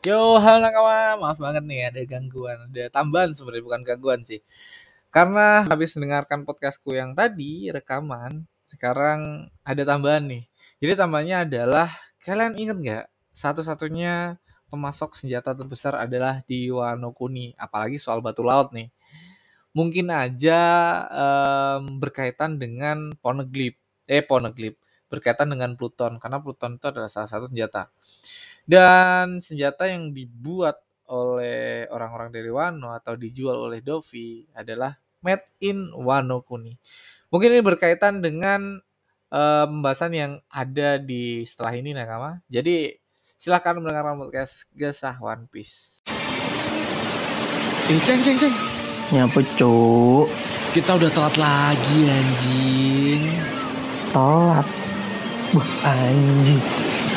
Yo, halo nakama, maaf banget nih ada gangguan, ada tambahan sebenarnya bukan gangguan sih. Karena habis mendengarkan podcastku yang tadi rekaman, sekarang ada tambahan nih. Jadi tambahannya adalah kalian inget nggak satu-satunya pemasok senjata terbesar adalah di Wano Kuni, apalagi soal batu laut nih. Mungkin aja um, berkaitan dengan Poneglyph, eh Poneglyph, berkaitan dengan Pluton karena Pluton itu adalah salah satu senjata. Dan senjata yang dibuat oleh orang-orang dari Wano atau dijual oleh Dovi adalah made in Wano Kuni. Mungkin ini berkaitan dengan uh, pembahasan yang ada di setelah ini Nakama. Jadi silahkan mendengarkan podcast Gesah One Piece. Eh, ceng, ceng, ceng. Nyapa, cuk? Kita udah telat lagi, anjing. Telat? Wah, anjing.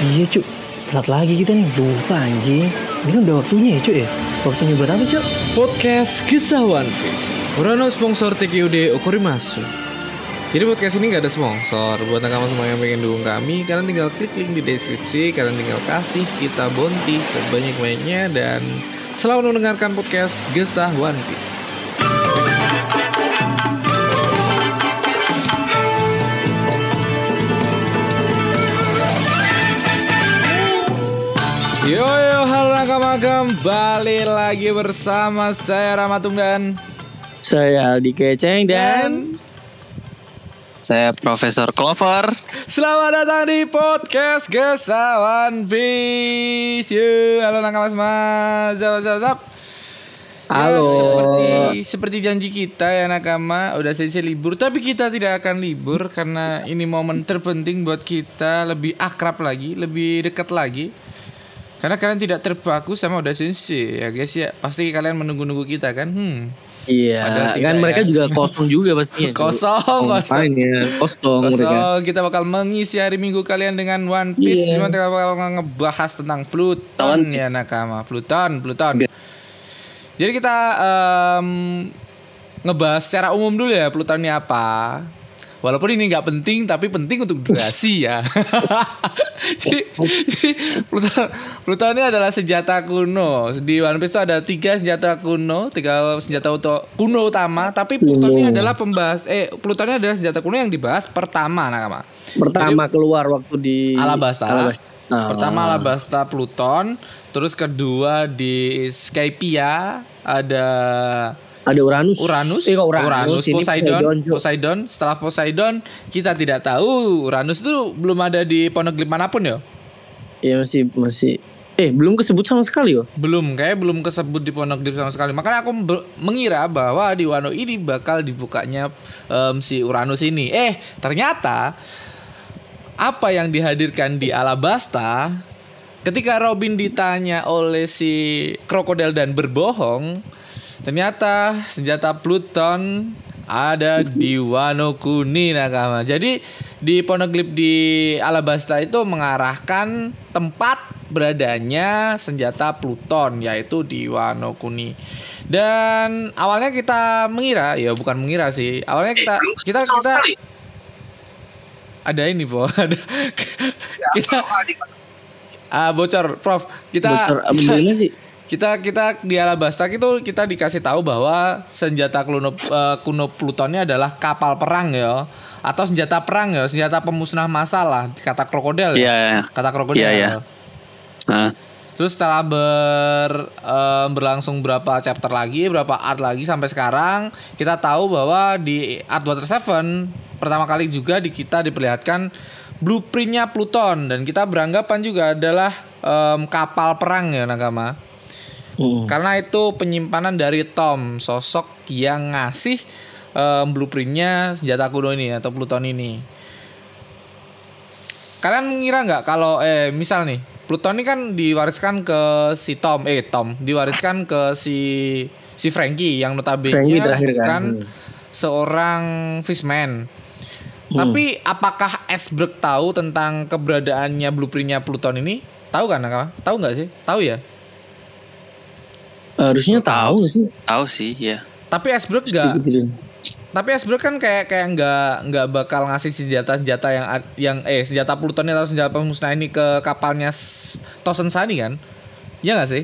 Iya, cuk telat lagi kita nih. Lupa anjing. Ini kan udah waktunya ya cuy ya? Waktunya buat apa cuy? Podcast kisah One Piece. Urano sponsor TKUD Okorimasu jadi podcast ini gak ada sponsor. Buat kamu semua yang pengen dukung kami Kalian tinggal klik link di deskripsi. Kalian tinggal kasih kita bonti sebanyak-banyaknya. Dan selalu mendengarkan podcast Gesah One Piece halo nakama kembali lagi bersama saya Ramatung dan saya Aldi Keceng dan, saya Profesor Clover. Selamat datang di podcast Gesawan Peace. Yo halo nakama semua. Zap zap zap. Halo. Ya, seperti seperti janji kita ya nakama udah selesai libur tapi kita tidak akan libur karena ini momen terpenting buat kita lebih akrab lagi, lebih dekat lagi karena kalian tidak terpaku sama udah sensi ya guys ya. Pasti kalian menunggu-nunggu kita kan. Hmm. Iya, kan mereka ya. juga kosong juga pastinya. kosong, kosong. Ya, kosong, kosong mereka. Kita bakal mengisi hari Minggu kalian dengan One Piece. Yeah. Kita bakal ngebahas tentang Pluton ya nakama. Pluton, Pluton. Jadi kita um, ngebahas secara umum dulu ya Pluton ini apa. Walaupun ini nggak penting, tapi penting untuk durasi ya. jadi, Pluton, Pluton ini adalah senjata kuno. Di One Piece itu ada tiga senjata kuno, tiga senjata untuk kuno utama. Tapi Pluton ini adalah pembahas, eh Pluton ini adalah senjata kuno yang dibahas pertama, nakama. Pertama jadi, keluar waktu di Alabasta. Alabasta. Oh. Pertama Alabasta Pluton, terus kedua di Skypia ada ada Uranus. Uranus. Eh, Uranus. Uranus, Poseidon, Poseidon, Poseidon. Setelah Poseidon, kita tidak tahu Uranus itu belum ada di Poneglyph mana pun ya? Iya masih masih Eh belum kesebut sama sekali yo. Belum kayak belum kesebut di Poneglyph sama sekali. Makanya aku mengira bahwa di Wano ini bakal dibukanya um, si Uranus ini. Eh ternyata apa yang dihadirkan di Alabasta ketika Robin ditanya oleh si krokodil dan berbohong Ternyata senjata Pluton ada di Wano Kuni nakama. Jadi di Poneglyph di Alabasta itu mengarahkan tempat beradanya senjata Pluton yaitu di Wano Kuni. Dan awalnya kita mengira, ya bukan mengira sih. Awalnya kita kita kita ada ini, Po. Ada kita ah bocor, Prof. Kita bocor sih? Kita kita di Alabasta itu kita dikasih tahu bahwa senjata kuno uh, kuno Plutonnya adalah kapal perang ya atau senjata perang ya senjata pemusnah masalah kata krokodil ya yeah, kata krokodil yeah, yeah. Uh. terus setelah ber uh, berlangsung berapa chapter lagi berapa art lagi sampai sekarang kita tahu bahwa di art water seven pertama kali juga di kita diperlihatkan blueprintnya Pluton. Dan kita beranggapan juga adalah um, kapal perang ya Nagama Hmm. Karena itu penyimpanan dari Tom, sosok yang ngasih um, blueprintnya senjata kuno ini atau Pluton ini. Kalian mengira nggak kalau eh misal nih Pluton ini kan diwariskan ke si Tom, eh Tom diwariskan ke si si Frankie yang notabene terakhir kan, kan hmm. seorang fishman. Hmm. Tapi apakah Esberg tahu tentang keberadaannya blueprintnya Pluton ini? Tahu kan, Tahu nggak sih? Tahu ya? Harusnya tahu sih. Tahu sih, ya. Tapi Esbrook enggak. Tapi Esbrook kan kayak kayak nggak nggak bakal ngasih senjata senjata yang yang eh senjata Pluton atau senjata pemusnah ini ke kapalnya Tosen Sani kan? Iya gak sih?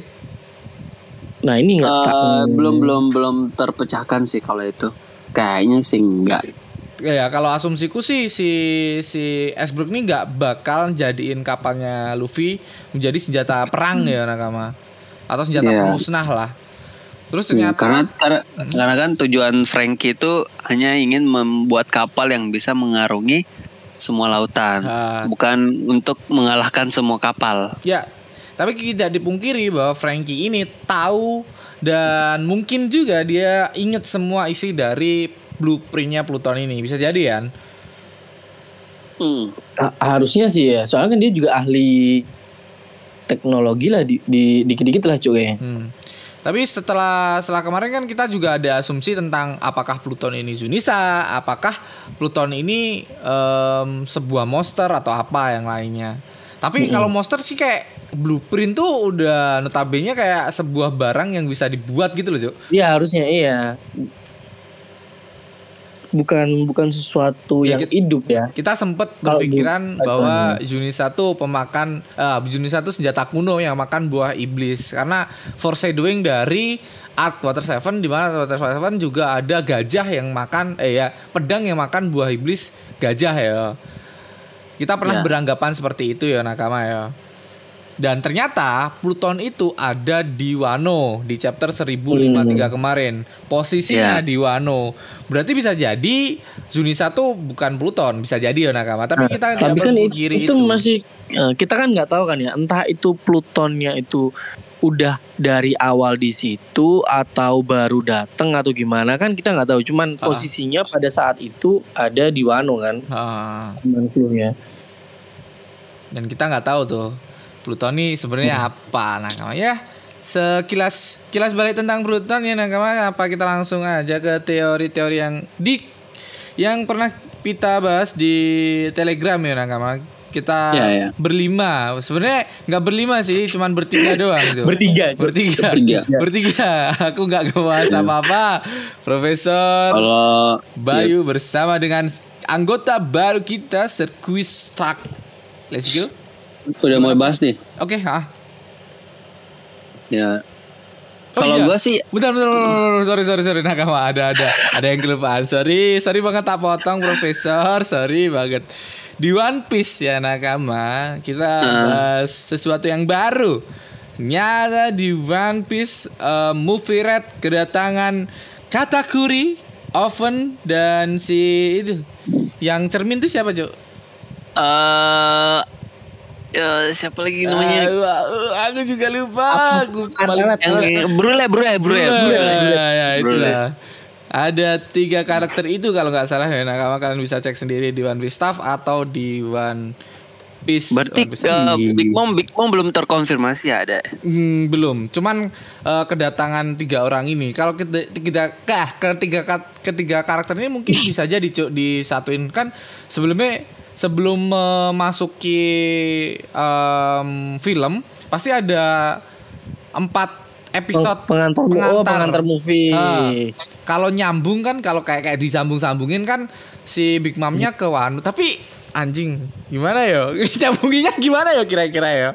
Nah ini nggak Eh, belum belum belum terpecahkan sih kalau itu. Kayaknya sih enggak. Ya kalau asumsiku sih si si Esbrook ini nggak bakal jadiin kapalnya Luffy menjadi senjata perang ya nakama atau senjata Iya. pemusnah lah. Terus Ya, ternyata karena karena karena kan tujuan Frankie itu hanya ingin membuat kapal yang bisa mengarungi semua lautan, Ah. bukan untuk mengalahkan semua kapal. ya tapi tidak dipungkiri bahwa Frankie ini tahu dan mungkin juga dia inget semua isi dari blueprintnya Pluton ini bisa jadi kan? Hmm. Ha- harusnya sih ya. Soalnya kan dia juga ahli teknologi lah di, di dikit-dikit lah cuy. Hmm. Tapi setelah setelah kemarin kan kita juga ada asumsi tentang apakah Pluton ini Zunisa, apakah Pluton ini em, sebuah monster atau apa yang lainnya. Tapi kalau monster sih kayak blueprint tuh udah notabene kayak sebuah barang yang bisa dibuat gitu loh, Cuk. Iya harusnya iya. Bukan bukan sesuatu Ya, yang kita- hidup ya. Kita Kalau berpikiran bu- bahwa Zunisa tuh pemakan eh Zunisa tuh senjata kuno yang makan buah iblis karena foreshadowing dari Art Water Seven di mana Water Seven juga ada gajah yang makan eh ya pedang yang makan buah iblis gajah ya. Kita pernah Ya. beranggapan seperti itu ya nakama ya. Dan ternyata Pluton itu ada di Wano di chapter 1053 kemarin. Posisinya Ya. di Wano. Berarti bisa jadi Zunisa tuh bukan Pluton, bisa jadi ya nakama. Tapi kita Tapi kan itu, berpikir itu masih eh, kita kan nggak tahu kan ya. Entah itu Plutonnya itu udah dari awal di situ atau baru datang atau gimana kan kita nggak tahu. Cuman Ah. posisinya pada saat itu ada di Wano kan. Ah, dan kita nggak tahu tuh Pluton ini sebenarnya apa nakama ya. Sekilas kilas balik tentang Pluton ya nakama apa kita langsung aja ke teori-teori yang di yang pernah kita bahas di Telegram ya nakama. Kita Ya, ya. berlima. Sebenarnya nggak berlima sih, cuman bertiga doang gitu. Bertiga. Bertiga. Bertiga. Bertiga. Aku nggak ngebahas apa-apa. Profesor Kalau Bayu bersama dengan anggota baru kita Sirkuit Truck. Let's go. Udah mau bahas nih, Oke, ah. ya. Oh, Kalau iya. gua sih Bentar, bentar, bentar, bentar. sorry, sorry, sorry, nakama ada, ada, ada yang kelupaan. Sorry, sorry banget tak potong, Profesor. Sorry banget. Di One Piece ya nakama, kita bahas sesuatu yang baru. Nyata di One Piece eh, movie red kedatangan Katakuri, Oven dan si itu yang cermin itu siapa cuk? eh ya, siapa lagi namanya? Wah, uh, aku juga lupa. Aku paling yang Brule, Brule, Brule, Brule. Ya, ya, Brule. itulah. Ada tiga karakter itu kalau nggak salah ya nakama kalian bisa cek sendiri di One Piece Staff atau di One Piece. Berarti One Piece. eh, Big Mom, Big Mom belum terkonfirmasi ada. Hmm, belum. Cuman eh, kedatangan tiga orang ini, kalau kita kita kah ketiga ketiga karakter ini mungkin bisa jadi Cuk, disatuin kan sebelumnya sebelum memasuki em, film pasti ada empat episode pengantar, oh pengantar movie. Ah. kalau nyambung kan kalau kayak kayak disambung-sambungin kan si Big Mom-nya ke Wano tapi anjing gimana ya nyambunginnya gimana ya kira-kira ya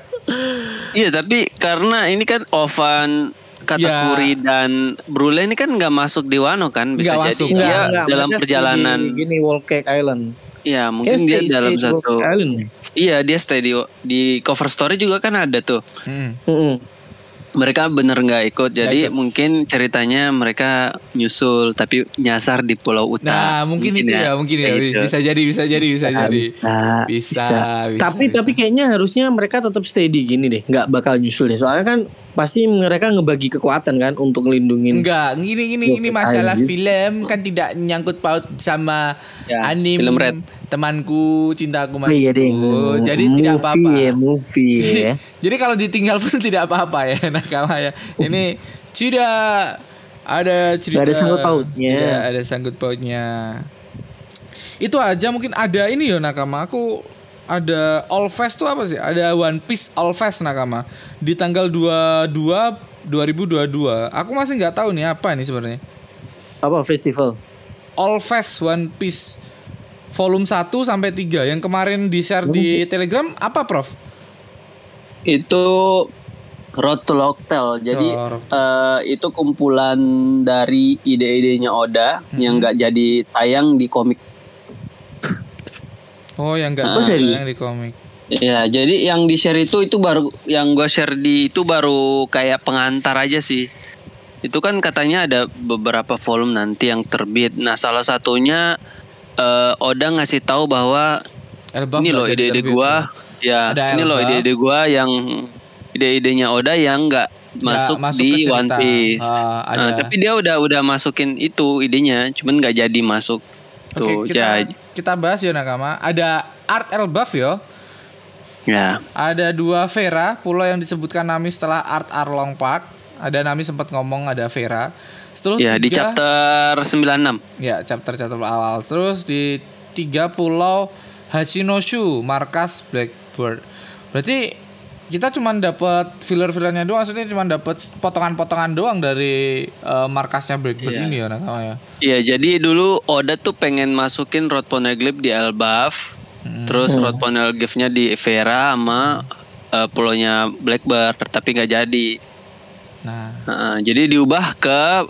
Iya, tapi karena ini kan Ovan Katakuri dan Brule ini kan nggak masuk di Wano kan bisa Nggak jadi masuk. dia enggak, dalam perjalanan di, gini Wall Cake Island. Ya Kayaknya mungkin dia stay- dalam stay satu iya dia stay di di cover story juga kan ada tuh Hmm. Mm-mm. mereka bener nggak ikut jadi ikut. mungkin ceritanya mereka nyusul tapi nyasar di Pulau Uta Nah, mungkin, itu ya, mungkin ya. Kayak gitu. Bisa jadi, bisa jadi, bisa Bisa, jadi. bisa, Bisa, bisa. bisa, Tapi bisa. tapi kayaknya harusnya mereka tetap stay di gini deh, nggak bakal nyusul deh. Soalnya kan pasti mereka ngebagi kekuatan kan untuk ngelindungin. Enggak, gini gini Loh, ini masalah anjir. film kan tidak nyangkut paut sama Ya, anim film Red. temanku, cintaku Oh iya deh. manisku. Jadi movie tidak apa-apa. Ya, movie ya. Jadi kalau ditinggal pun tidak apa-apa ya nakama ya. Ini tidak ada cerita ada sangkut pautnya. Tidak ada sangkut pautnya. Itu aja mungkin ada ini ya nakama. Aku ada All Fest tuh apa sih? Ada One Piece All Fest nakama di tanggal 22 2022. Aku masih nggak tahu nih apa ini sebenarnya. Apa festival? All Fest One Piece volume 1 sampai 3 yang kemarin di-share di Telegram apa, Prof? itu Road to Locktail. Jadi Oh, eh, itu kumpulan dari ide-idenya Oda Hmm. yang nggak jadi tayang di komik. Oh, yang enggak Ah, serius? yang di komik. Ya, jadi yang di share itu itu baru yang gua share di itu baru kayak pengantar aja sih. Itu kan katanya ada beberapa volume nanti yang terbit. Nah, salah satunya eh, Oda ngasih tahu bahwa Elbaf ini nggak loh ide-ide gua. Ya, Ada ini loh Elbaf. ide-ide gua yang ide-idenya Oda yang nggak masuk, masuk di. One Piece. Ada. Nah, tapi dia udah udah masukin itu idenya, cuman nggak jadi masuk. Tuh, Oke, kita ya, kita bahas ya Nakama. Ada Art Elbaf yo. ya. Ada dua Vera, pulau yang disebutkan Nami setelah Art Arlong Park. Ada Nami sempat ngomong ada Vera. Setelah Ya, di tiga, chapter 96. Ya, chapter chapter awal. Terus di tiga pulau Hachinoshu, markas Blackbird. Berarti kita cuma dapat filler-fillernya doang, maksudnya cuma dapat potongan-potongan doang dari eh, markasnya Blackbird Iya. ini ya Nakama ya. Iya, jadi dulu Oda tuh pengen masukin Rod Poneglyph di Elbaf, Hmm. terus Rod Poneglyphnya di Vera sama eh, pulaunya Blackbird, tapi nggak jadi. Nah, Heeh, jadi diubah ke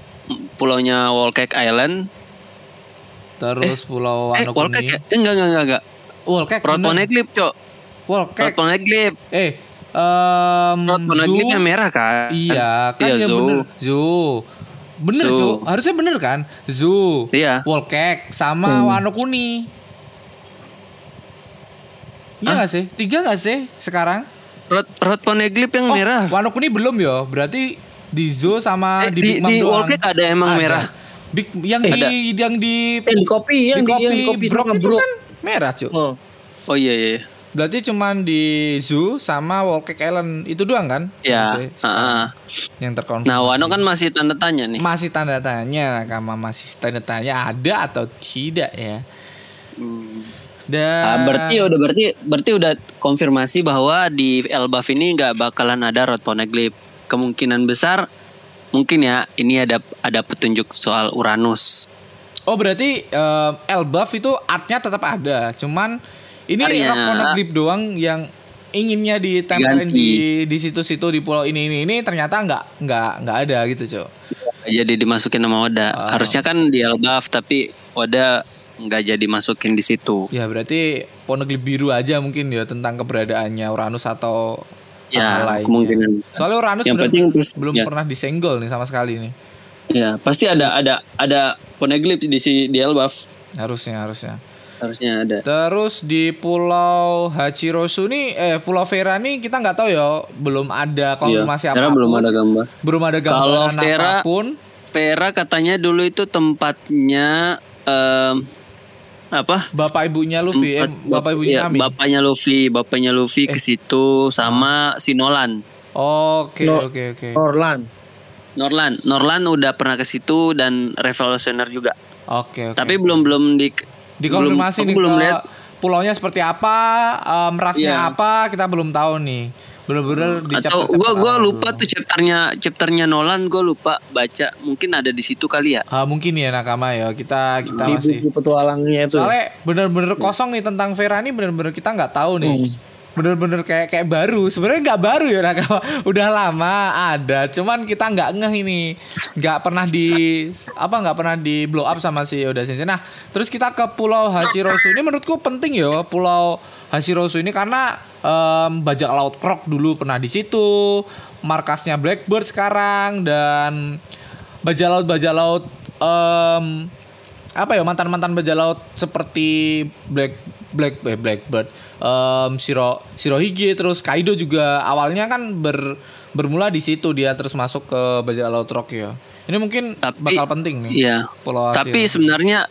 pulaunya Wolcake Island. terus pulau Eh, Wano Wolcake Kuni. ya? Eh, enggak, enggak, enggak, enggak. Wolcake Rod. Poneglyph, Cok. Rod Wolcake. Poneglyph. Eh, yang Zoo. merah kan? Iya, kan Iya, ya Zoo. bener. Zoo. Bener, Zoo. Cu. Harusnya bener kan? Zoo. Iya. Wolcake sama Wano Kuni. Iya Hah? nggak sih? Tiga nggak sih sekarang? Rod, Rod Poneglyph yang Oh, merah. Wano Kuni belum ya? Berarti di Zoo sama Eh, di, di, Big Mom di doang. Ada emang Ada. merah. Big yang Eh, di ada. yang di Yang di kopi, yang di kopi, yang di kopi Brok itu kan merah, Cuk. Oh. Oh iya iya. Iya. Berarti cuman di Zoo sama Wolcake Island itu doang kan? Ya. Ah, ah. Yang terkonfirmasi. Nah, Wano kan masih tanda tanya nih. masih tanda tanya Nakama masih tanda tanya ada atau tidak ya. Hmm. Dan Ah, berarti udah berarti berarti udah konfirmasi bahwa di Elbaf ini nggak bakalan ada Rod Poneglyph. Kemungkinan besar mungkin ya ini ada ada petunjuk soal Uranus. Oh berarti eh, Elbaf itu artnya tetap ada, cuman ini Artnya- rock monoglyph doang yang inginnya ditempelin di di situ-situ di pulau ini ini ini ternyata nggak nggak nggak ada gitu cok. Jadi dimasukin sama Oda. Oh. Harusnya kan di Elbaf tapi Oda nggak jadi masukin di situ. Ya berarti poneglyph biru aja mungkin ya tentang keberadaannya Uranus atau Ya, lainnya. kemungkinan. Soalnya Uranus Yang penting belum ya. pernah disenggol nih sama sekali nih. Ya, pasti ada ada ada Poneglyph di si di Elbaf. Harusnya harusnya. Harusnya ada. Terus di Pulau Hachirosu nih, eh Pulau Vera nih kita nggak tahu ya, belum ada konfirmasi Iya, apa pun, belum ada gambar. belum ada Kalau gambaran Vera- apa pun. Vera katanya dulu itu tempatnya em, apa? Bapak ibunya Luffy, eh, Tempat bapak ibunya iya. Bapaknya Luffy, bapaknya Luffy ke situ sama si Nolan. Oke oke oke Orlan. Norlan, Norlan udah pernah ke situ dan Revolutioner juga. oke oke. Tapi belum belum di dikonfirmasi belum, nih belum ke lihat. pulaunya seperti apa, em, rasnya Iya. apa, kita belum tahu nih. Bener-bener di Atau gua gua awal lupa dulu. tuh chapternya chapternya Nolan gua lupa baca. Mungkin ada di situ kali ya. Ah, mungkin ya nakama ya kita kita Di masih buku petualangnya itu. Soalnya bener-bener kosong nih tentang Vera nih bener-bener kita nggak tahu nih. Bener-bener kayak kayak baru. Sebenarnya nggak baru ya Nakama. Udah lama ada. Cuman kita nggak ngeh ini. Nggak pernah di apa nggak pernah di blow up sama si Oda Sensei. Nah, terus kita ke Pulau Hashirosu ini menurutku penting ya Pulau Hashirosu ini karena em, bajak laut Krok dulu pernah di situ. Markasnya Blackbird sekarang dan bajak laut bajak laut em, apa ya mantan mantan bajak laut seperti Black Black eh, Blackbird, em, Shiro Shirohige terus Kaido juga awalnya kan ber bermula di situ dia terus masuk ke bajak laut Rock ya. Ini mungkin Tapi- bakal penting nih. Iya. Pulau Tapi sebenarnya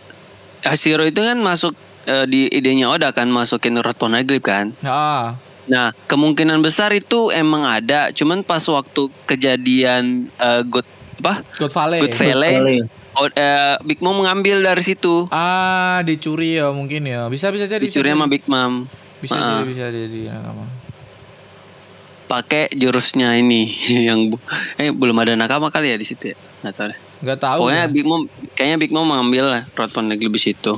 Hashiro itu kan masuk eh, di idenya Oda kan masukin Rod Poneglyph kan. Ah, Nah, kemungkinan besar itu emang ada, cuman pas waktu kejadian eh, Good apa? God Valley. Good Valley, oh, eh, Big Mom mengambil dari situ. Ah, dicuri ya mungkin ya. Bisa bisa jadi. Dicuri sama. Big Mom. Bisa Ah. jadi bisa jadi nakama. Pakai jurusnya ini yang bu- eh belum ada nakama kali ya di situ ya. Nggak tahu deh. Nggak tahu. Pokoknya ya. Big Mom kayaknya Big Mom mengambil Rod di situ.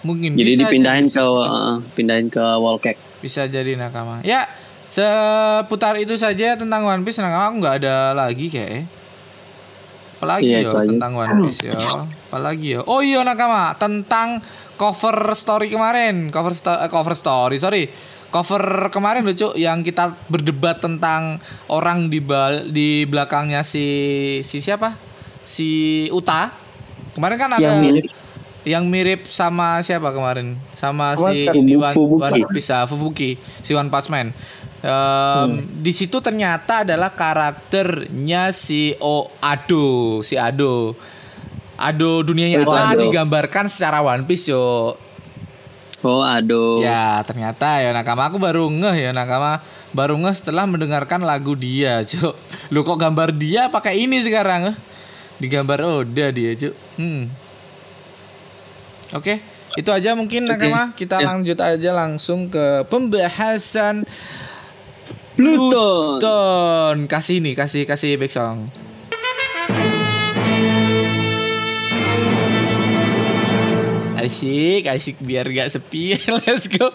mungkin Jadi bisa dipindahin jadi. ke eh, pindahin ke Wall Cake. bisa jadi nakama. Ya, seputar itu saja tentang One Piece nah aku nggak ada lagi kayak apalagi Iya, ya tentang One Piece ya apalagi ya oh iya nakama tentang cover story kemarin. Cover sto- eh, cover story sorry. Cover kemarin lucu yang kita berdebat tentang orang di bal- di belakangnya si si siapa? Si Uta. Kemarin kan ada Yang mirip. yang mirip sama siapa kemarin? Sama Apa? si One, Fubuki. Fubuki. Si One Punch Man Em, di situ ternyata adalah karakternya si O Ado si Ado Ado dunia Oh, nyata Ado. digambarkan secara One Piece yo Oh, aduh. ya ternyata ya nakama aku baru ngeh ya nakama baru ngeh setelah mendengarkan lagu dia cuk lu kok gambar dia pakai ini sekarang eh? digambar Oda dia cuk hmm. oke itu aja mungkin nakama kita Ya. lanjut aja langsung ke pembahasan Pluton. Ton kasih nih kasih kasih back song Asik, asik biar gak sepi. Let's go.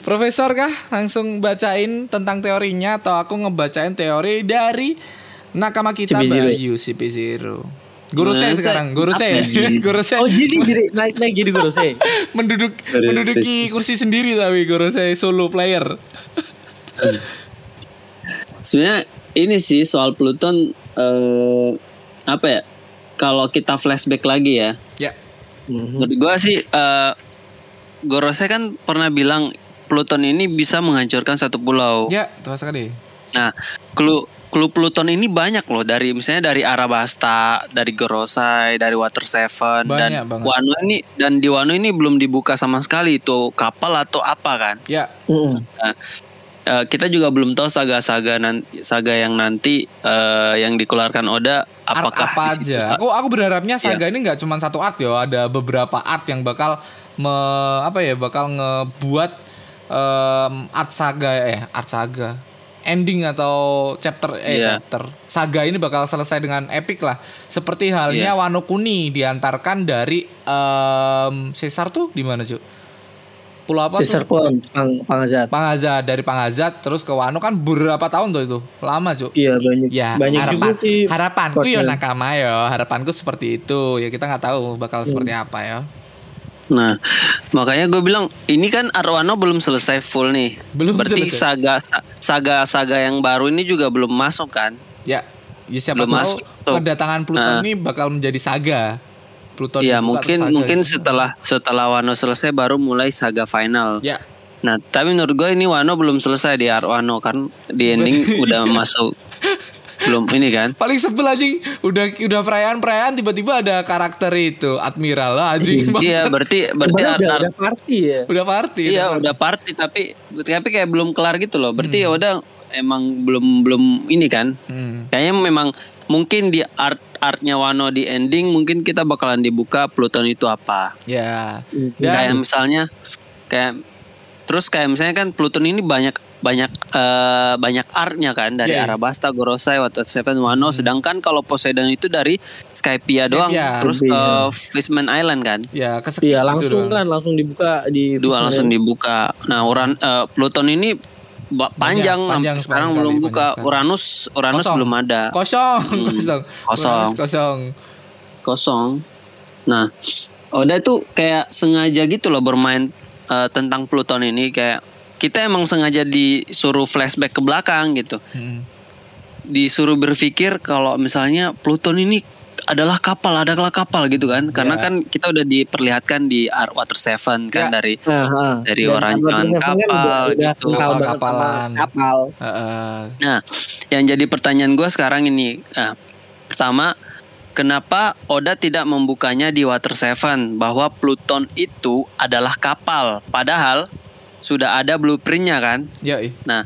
Profesor kah langsung bacain tentang teorinya atau aku ngebacain teori dari nakama kita CP0. Bayu CP0. Guru saya sekarang, guru saya, guru saya Oh jadi jadi naik naik jadi guru saya. menduduk menduduki kursi sendiri tapi guru saya solo player. Sebenarnya ini sih soal Pluton eh apa ya? Kalau kita flashback lagi ya, Ya, menurut gua sih eh Gorose kan pernah bilang Pluton ini bisa menghancurkan satu pulau. ya, tuh sekali. Nah, clue clue Pluton ini banyak loh dari misalnya dari Arabasta, dari Gorosei, dari Water Seven Banyak dan banget. Wano ini dan di Wano ini belum dibuka sama sekali itu kapal atau apa kan? Ya, Mm-mm. Nah, eh, kita juga belum tahu saga-saga nanti saga yang nanti eh, yang dikeluarkan Oda art apakah apa di situ- aja. Aku aku berharapnya saga ini nggak cuma satu art ya, ada beberapa art yang bakal me, apa ya, bakal ngebuat em, art saga eh art saga ending atau chapter eh Iya. chapter saga ini bakal selesai dengan epic lah. Seperti halnya Iya. Wano Kuni diantarkan dari em Caesar tuh di mana, Cuk? Pulau apa Caesar tuh? Pon, Pang, Pangazat. Pangazat dari Pangazat terus ke Wano kan berapa tahun tuh itu? Lama, Cuk. Iya banyak. Ya, banyak harapan, juga sih. harapanku yo nakama yo, harapanku seperti itu. Ya kita nggak tahu bakal seperti apa ya. Nah, makanya gue bilang ini kan Arwano belum selesai full nih. Belum Berarti selesai. saga saga saga yang baru ini juga belum masuk kan? Ya, ya siapa Belum tahu masuk kedatangan Pluton Nah. ini bakal menjadi saga. Pluton Iya, dibuka mungkin mungkin gitu. setelah setelah Wano selesai baru mulai saga final. Ya, Nah, tapi menurut gue ini Wano belum selesai di Arwano kan di ending udah masuk belum ini kan? paling sebel anjing udah udah perayaan-perayaan tiba-tiba ada karakter itu Admiral lah anjing. Iya, berarti berarti Ar- udah, udah party ya. udah party. Iya udah udah party tapi tapi kayak belum kelar gitu loh. Berarti Hmm. ya udah emang belum belum ini kan. Hmm. Kayaknya memang mungkin di art artnya Wano di ending mungkin kita bakalan dibuka Pluton itu apa. Ya. Hmm. Kayak Dan misalnya kayak terus kayak misalnya kan Pluton ini banyak banyak eh, banyak artnya kan dari Iya, iya. Arabasta, Gorosei, Water Seven, Wano. Sedangkan kalau Poseidon itu dari Skypia doang, terus Skypia. ke Fishman Island kan. ya Iya gitu langsung kan langsung dibuka di dua Fishman langsung Island. dibuka. Nah, Uran eh, Pluton ini panjang, panjang sekarang sekali, belum buka. Uranus Uranus Kosong. belum ada, Kosong, Hmm. kosong. Kosong. Uranus Kosong. kosong. Nah, Oda tuh kayak sengaja gitu loh bermain eh, tentang Pluton ini kayak kita emang sengaja disuruh flashback ke belakang gitu. Hmm. Disuruh berpikir kalau misalnya Pluton ini adalah kapal, adalah kapal gitu kan. Karena Ya. kan kita udah diperlihatkan di Ar- Water Seven kan Ya. dari Nah, ah. Dari Dan orang jalan kan kapal udah, udah gitu. sama Kapal-kapalan. kapal. Heeh. Nah, yang jadi pertanyaan gue sekarang ini, ah, pertama, kenapa Oda tidak membukanya di Water Seven bahwa Pluton itu adalah kapal, padahal sudah ada blueprintnya kan? Ya. Nah,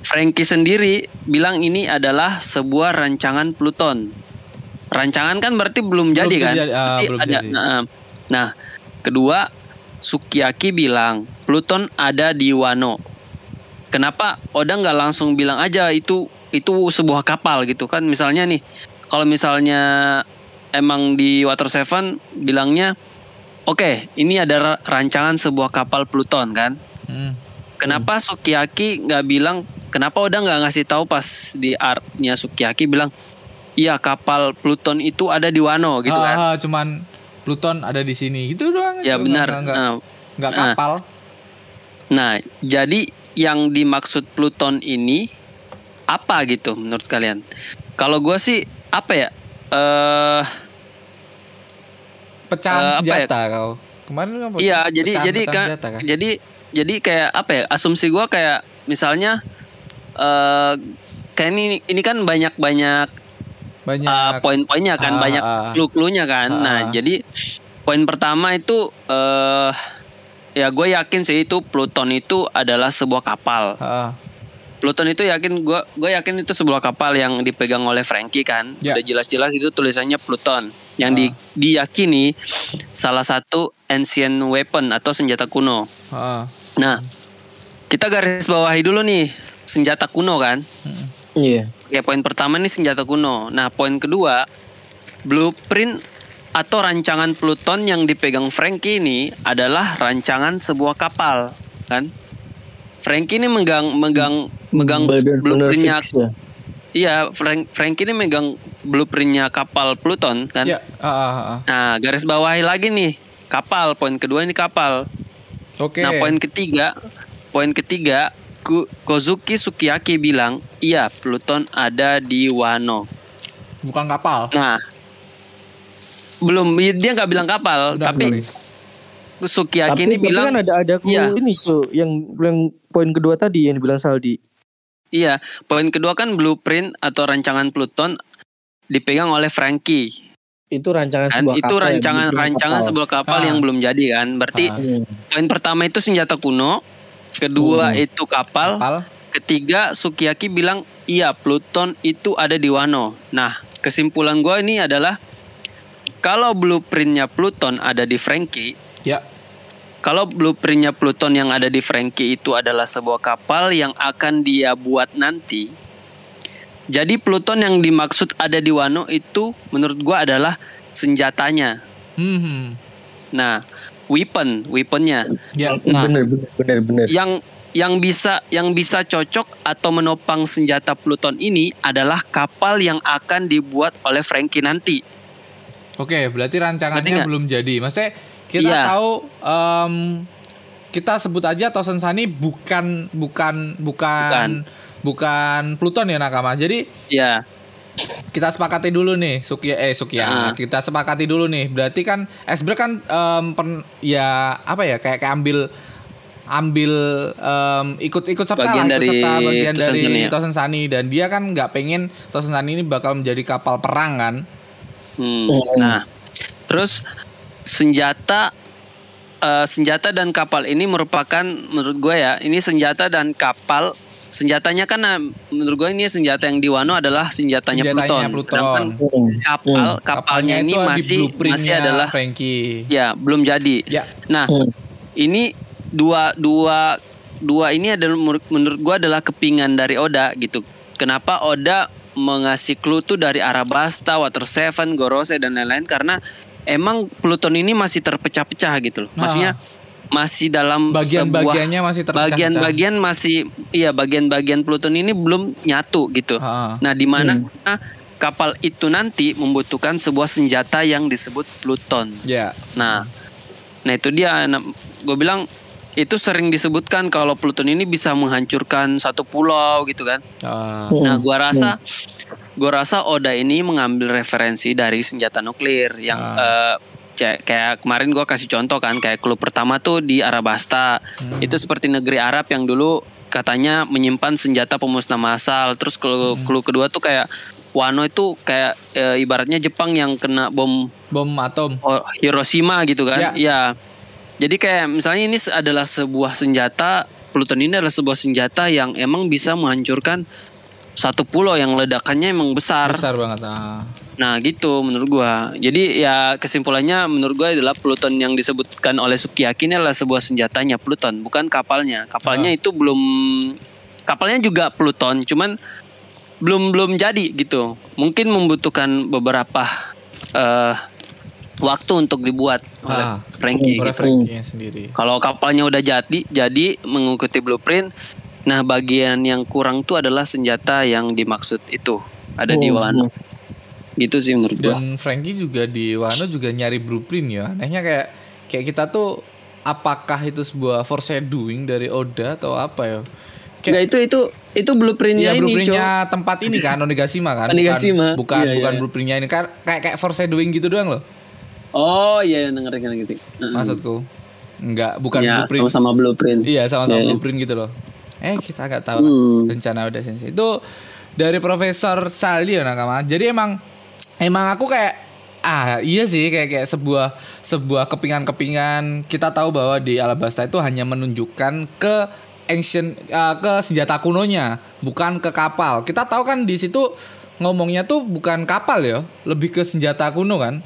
Frankie sendiri bilang ini adalah sebuah rancangan Pluton. Rancangan kan berarti belum, jadi kan? terjadi, ah, Berarti belum ada. jadi. Nah, nah, kedua Sukiyaki bilang Pluton ada di Wano. Kenapa Oda nggak langsung bilang aja itu itu sebuah kapal gitu kan? Misalnya nih, kalau misalnya emang di Water Seven bilangnya, oke ini ada ra- rancangan sebuah kapal Pluton kan? Hmm. Kenapa Sukiyaki nggak bilang kenapa udah nggak ngasih tahu pas di artnya Sukiyaki bilang iya kapal Pluton itu ada di Wano gitu kan Ah, cuman Pluton ada di sini gitu doang. ya Itu benar Nggak, nggak, nah, nggak nah. kapal. nah jadi yang dimaksud Pluton ini apa gitu menurut kalian kalau gue sih apa ya eh Pecahan Eh, apa ya? senjata kau. Kemarin kan Iya, jadi pecahan- jadi pecahan kan, senjata kan? jadi jadi kayak apa ya? Asumsi gua kayak misalnya eh kayak ini ini kan banyak banyak eh, poin-poinnya kan, Ah, banyak ah. clue-cluenya kan. Ah, Nah, ah. jadi poin pertama itu eh ya gue yakin sih itu Pluton itu adalah sebuah kapal. Ah, Pluton itu yakin gue gue yakin itu sebuah kapal yang dipegang oleh Frankie kan. Ya. Udah jelas-jelas itu tulisannya Pluton yang di, Ah. diyakini salah satu ancient weapon atau senjata kuno. ah. Nah, kita garis bawahi dulu nih senjata kuno kan. Mm. Iya. Ya poin pertama nih senjata kuno. Nah, poin kedua blueprint atau rancangan Pluton yang dipegang Frankie ini adalah rancangan sebuah kapal kan. Frankie ini megang megang megang blueprintnya fix ya. Iya, Frank Frankie ini megang blueprintnya kapal Pluton kan. Ya, ah, ah, ah. Nah, garis bawahi lagi nih kapal. Poin kedua ini kapal. Oke. Nah, poin ketiga, poin ketiga, Ku- Kozuki Sukiyaki bilang, "Iya, Pluton ada di Wano." Bukan kapal. Nah, belum dia nggak bilang kapal, Udah, tapi sorry. Sukiyaki tapi, ini tapi bilang, kan ada ada Iya. ini so yang yang poin kedua tadi yang dibilang Saldi. iya, poin kedua kan blueprint atau rancangan Pluton dipegang oleh Frankie. Itu rancangan Kan? sebuah Itu kapal rancangan rancangan kapal. sebuah kapal Ah. yang belum jadi kan. Berarti Ah. Poin pertama itu senjata kuno, kedua Hmm. itu kapal, Kapal. Ketiga, Sukiyaki bilang, iya Pluton itu ada di Wano. Nah, kesimpulan gue ini adalah kalau blueprintnya Pluton ada di Frankie, Ya. kalau blueprintnya Pluton yang ada di Frankie itu adalah sebuah kapal yang akan dia buat nanti. Jadi Pluton yang dimaksud ada di Wano itu menurut gue adalah senjatanya. Hmm, hmm. Nah, weapon, weaponnya. Ya. Nah. bener bener bener bener. yang yang bisa yang bisa cocok atau menopang senjata Pluton ini adalah kapal yang akan dibuat oleh Frankie nanti. Oke, berarti rancangannya nggak? belum jadi. Maksudnya kita Iya. tahu em, kita sebut aja Tosen Sani bukan bukan bukan bukan Pluton ya Nakama. Jadi Ya, kita sepakati dulu nih Sukia eh Sukia Ah. kita sepakati dulu nih berarti kan Esbre kan em, pen- ya apa ya kayak kayak ambil ambil em, ikut-ikut serta Bagian lah, ikut dari serta bagian Tosen dari Sani ya. Tosen Sani dan dia kan nggak pengen Tosen Sani ini bakal menjadi kapal perang kan Hmm, Hmm. Nah, terus senjata eh, senjata dan kapal ini merupakan menurut gue ya ini senjata dan kapal senjatanya kan eh, menurut gue ini senjata yang di Wano adalah senjatanya, senjatanya Pluton. Pluton, Sedangkan Hmm. kapal kapalnya kapalnya ini itu di masih masih adalah Frankie ya belum jadi. ya Nah, Hmm. ini dua dua dua ini adalah menurut, gua adalah kepingan dari Oda gitu. Kenapa Oda mengasih clue tuh dari Arabasta, Water Seven, Gorose dan lain-lain karena emang Pluton ini masih terpecah-pecah gitu loh. Maksudnya masih dalam sebuah bagian-bagiannya masih bagian-bagian masih iya bagian-bagian Pluton ini belum nyatu gitu. Ah. Nah, di mana nah, kapal itu nanti membutuhkan sebuah senjata yang disebut Pluton. ya Nah, nah itu dia. gue bilang itu sering disebutkan kalau Pluton ini bisa menghancurkan satu pulau gitu kan. Hmm. Nah, gua rasa, gua rasa Oda ini mengambil referensi dari senjata nuklir yang Ah. eh, kayak, kayak kemarin gua kasih contoh kan, kayak klub pertama tuh di Arabasta. Hmm. Itu seperti negeri Arab yang dulu katanya menyimpan senjata pemusnah massal. Terus clue, Hmm. clue kedua tuh kayak Wano itu kayak eh, ibaratnya Jepang yang kena bom bom atom Oh, Hiroshima gitu kan? Ya. Ya. Jadi kayak misalnya ini adalah sebuah senjata Pluton ini adalah sebuah senjata yang emang bisa menghancurkan satu pulau yang ledakannya emang besar. besar banget ah. Nah, gitu menurut gua. Jadi ya kesimpulannya menurut gua adalah Pluton yang disebutkan oleh Sukiyaki ini adalah sebuah senjatanya Pluton, bukan kapalnya. Kapalnya Ah. itu belum kapalnya juga Pluton, cuman belum belum jadi gitu. Mungkin membutuhkan beberapa eh, waktu untuk dibuat oleh Ah. Frankie. oleh gitu. Frankie sendiri Kalau kapalnya udah jadi, jadi mengikuti blueprint, Nah, bagian yang kurang tuh adalah senjata yang dimaksud itu ada di Oh, Wano. Gitu sih menurut gua. Dan Frankie juga di Wano juga nyari blueprint ya. Anehnya kayak kayak kita tuh apakah itu sebuah foreshadowing dari Oda atau apa ya? Enggak itu itu itu blueprintnya Iya ini, blueprintnya tempat ini kan Onigashima kan Onigashima. bukan bukan, Iya, iya, bukan iya. blueprintnya ini kan kayak kayak foreshadowing gitu doang loh Oh iya, ngerti ngerti. ngerti. Maksudku enggak bukan ya, blueprint sama-sama blueprint. iya sama-sama Iya. blueprint gitu loh eh kita nggak tahu lah Hmm. rencana udah sensei itu dari Profesor Saldi ya nakama jadi emang emang aku kayak ah iya sih kayak kayak sebuah sebuah kepingan-kepingan kita tahu bahwa di Alabasta itu hanya menunjukkan ke ancient uh, ke senjata kunonya bukan ke kapal kita tahu kan di situ ngomongnya tuh bukan kapal ya lebih ke senjata kuno kan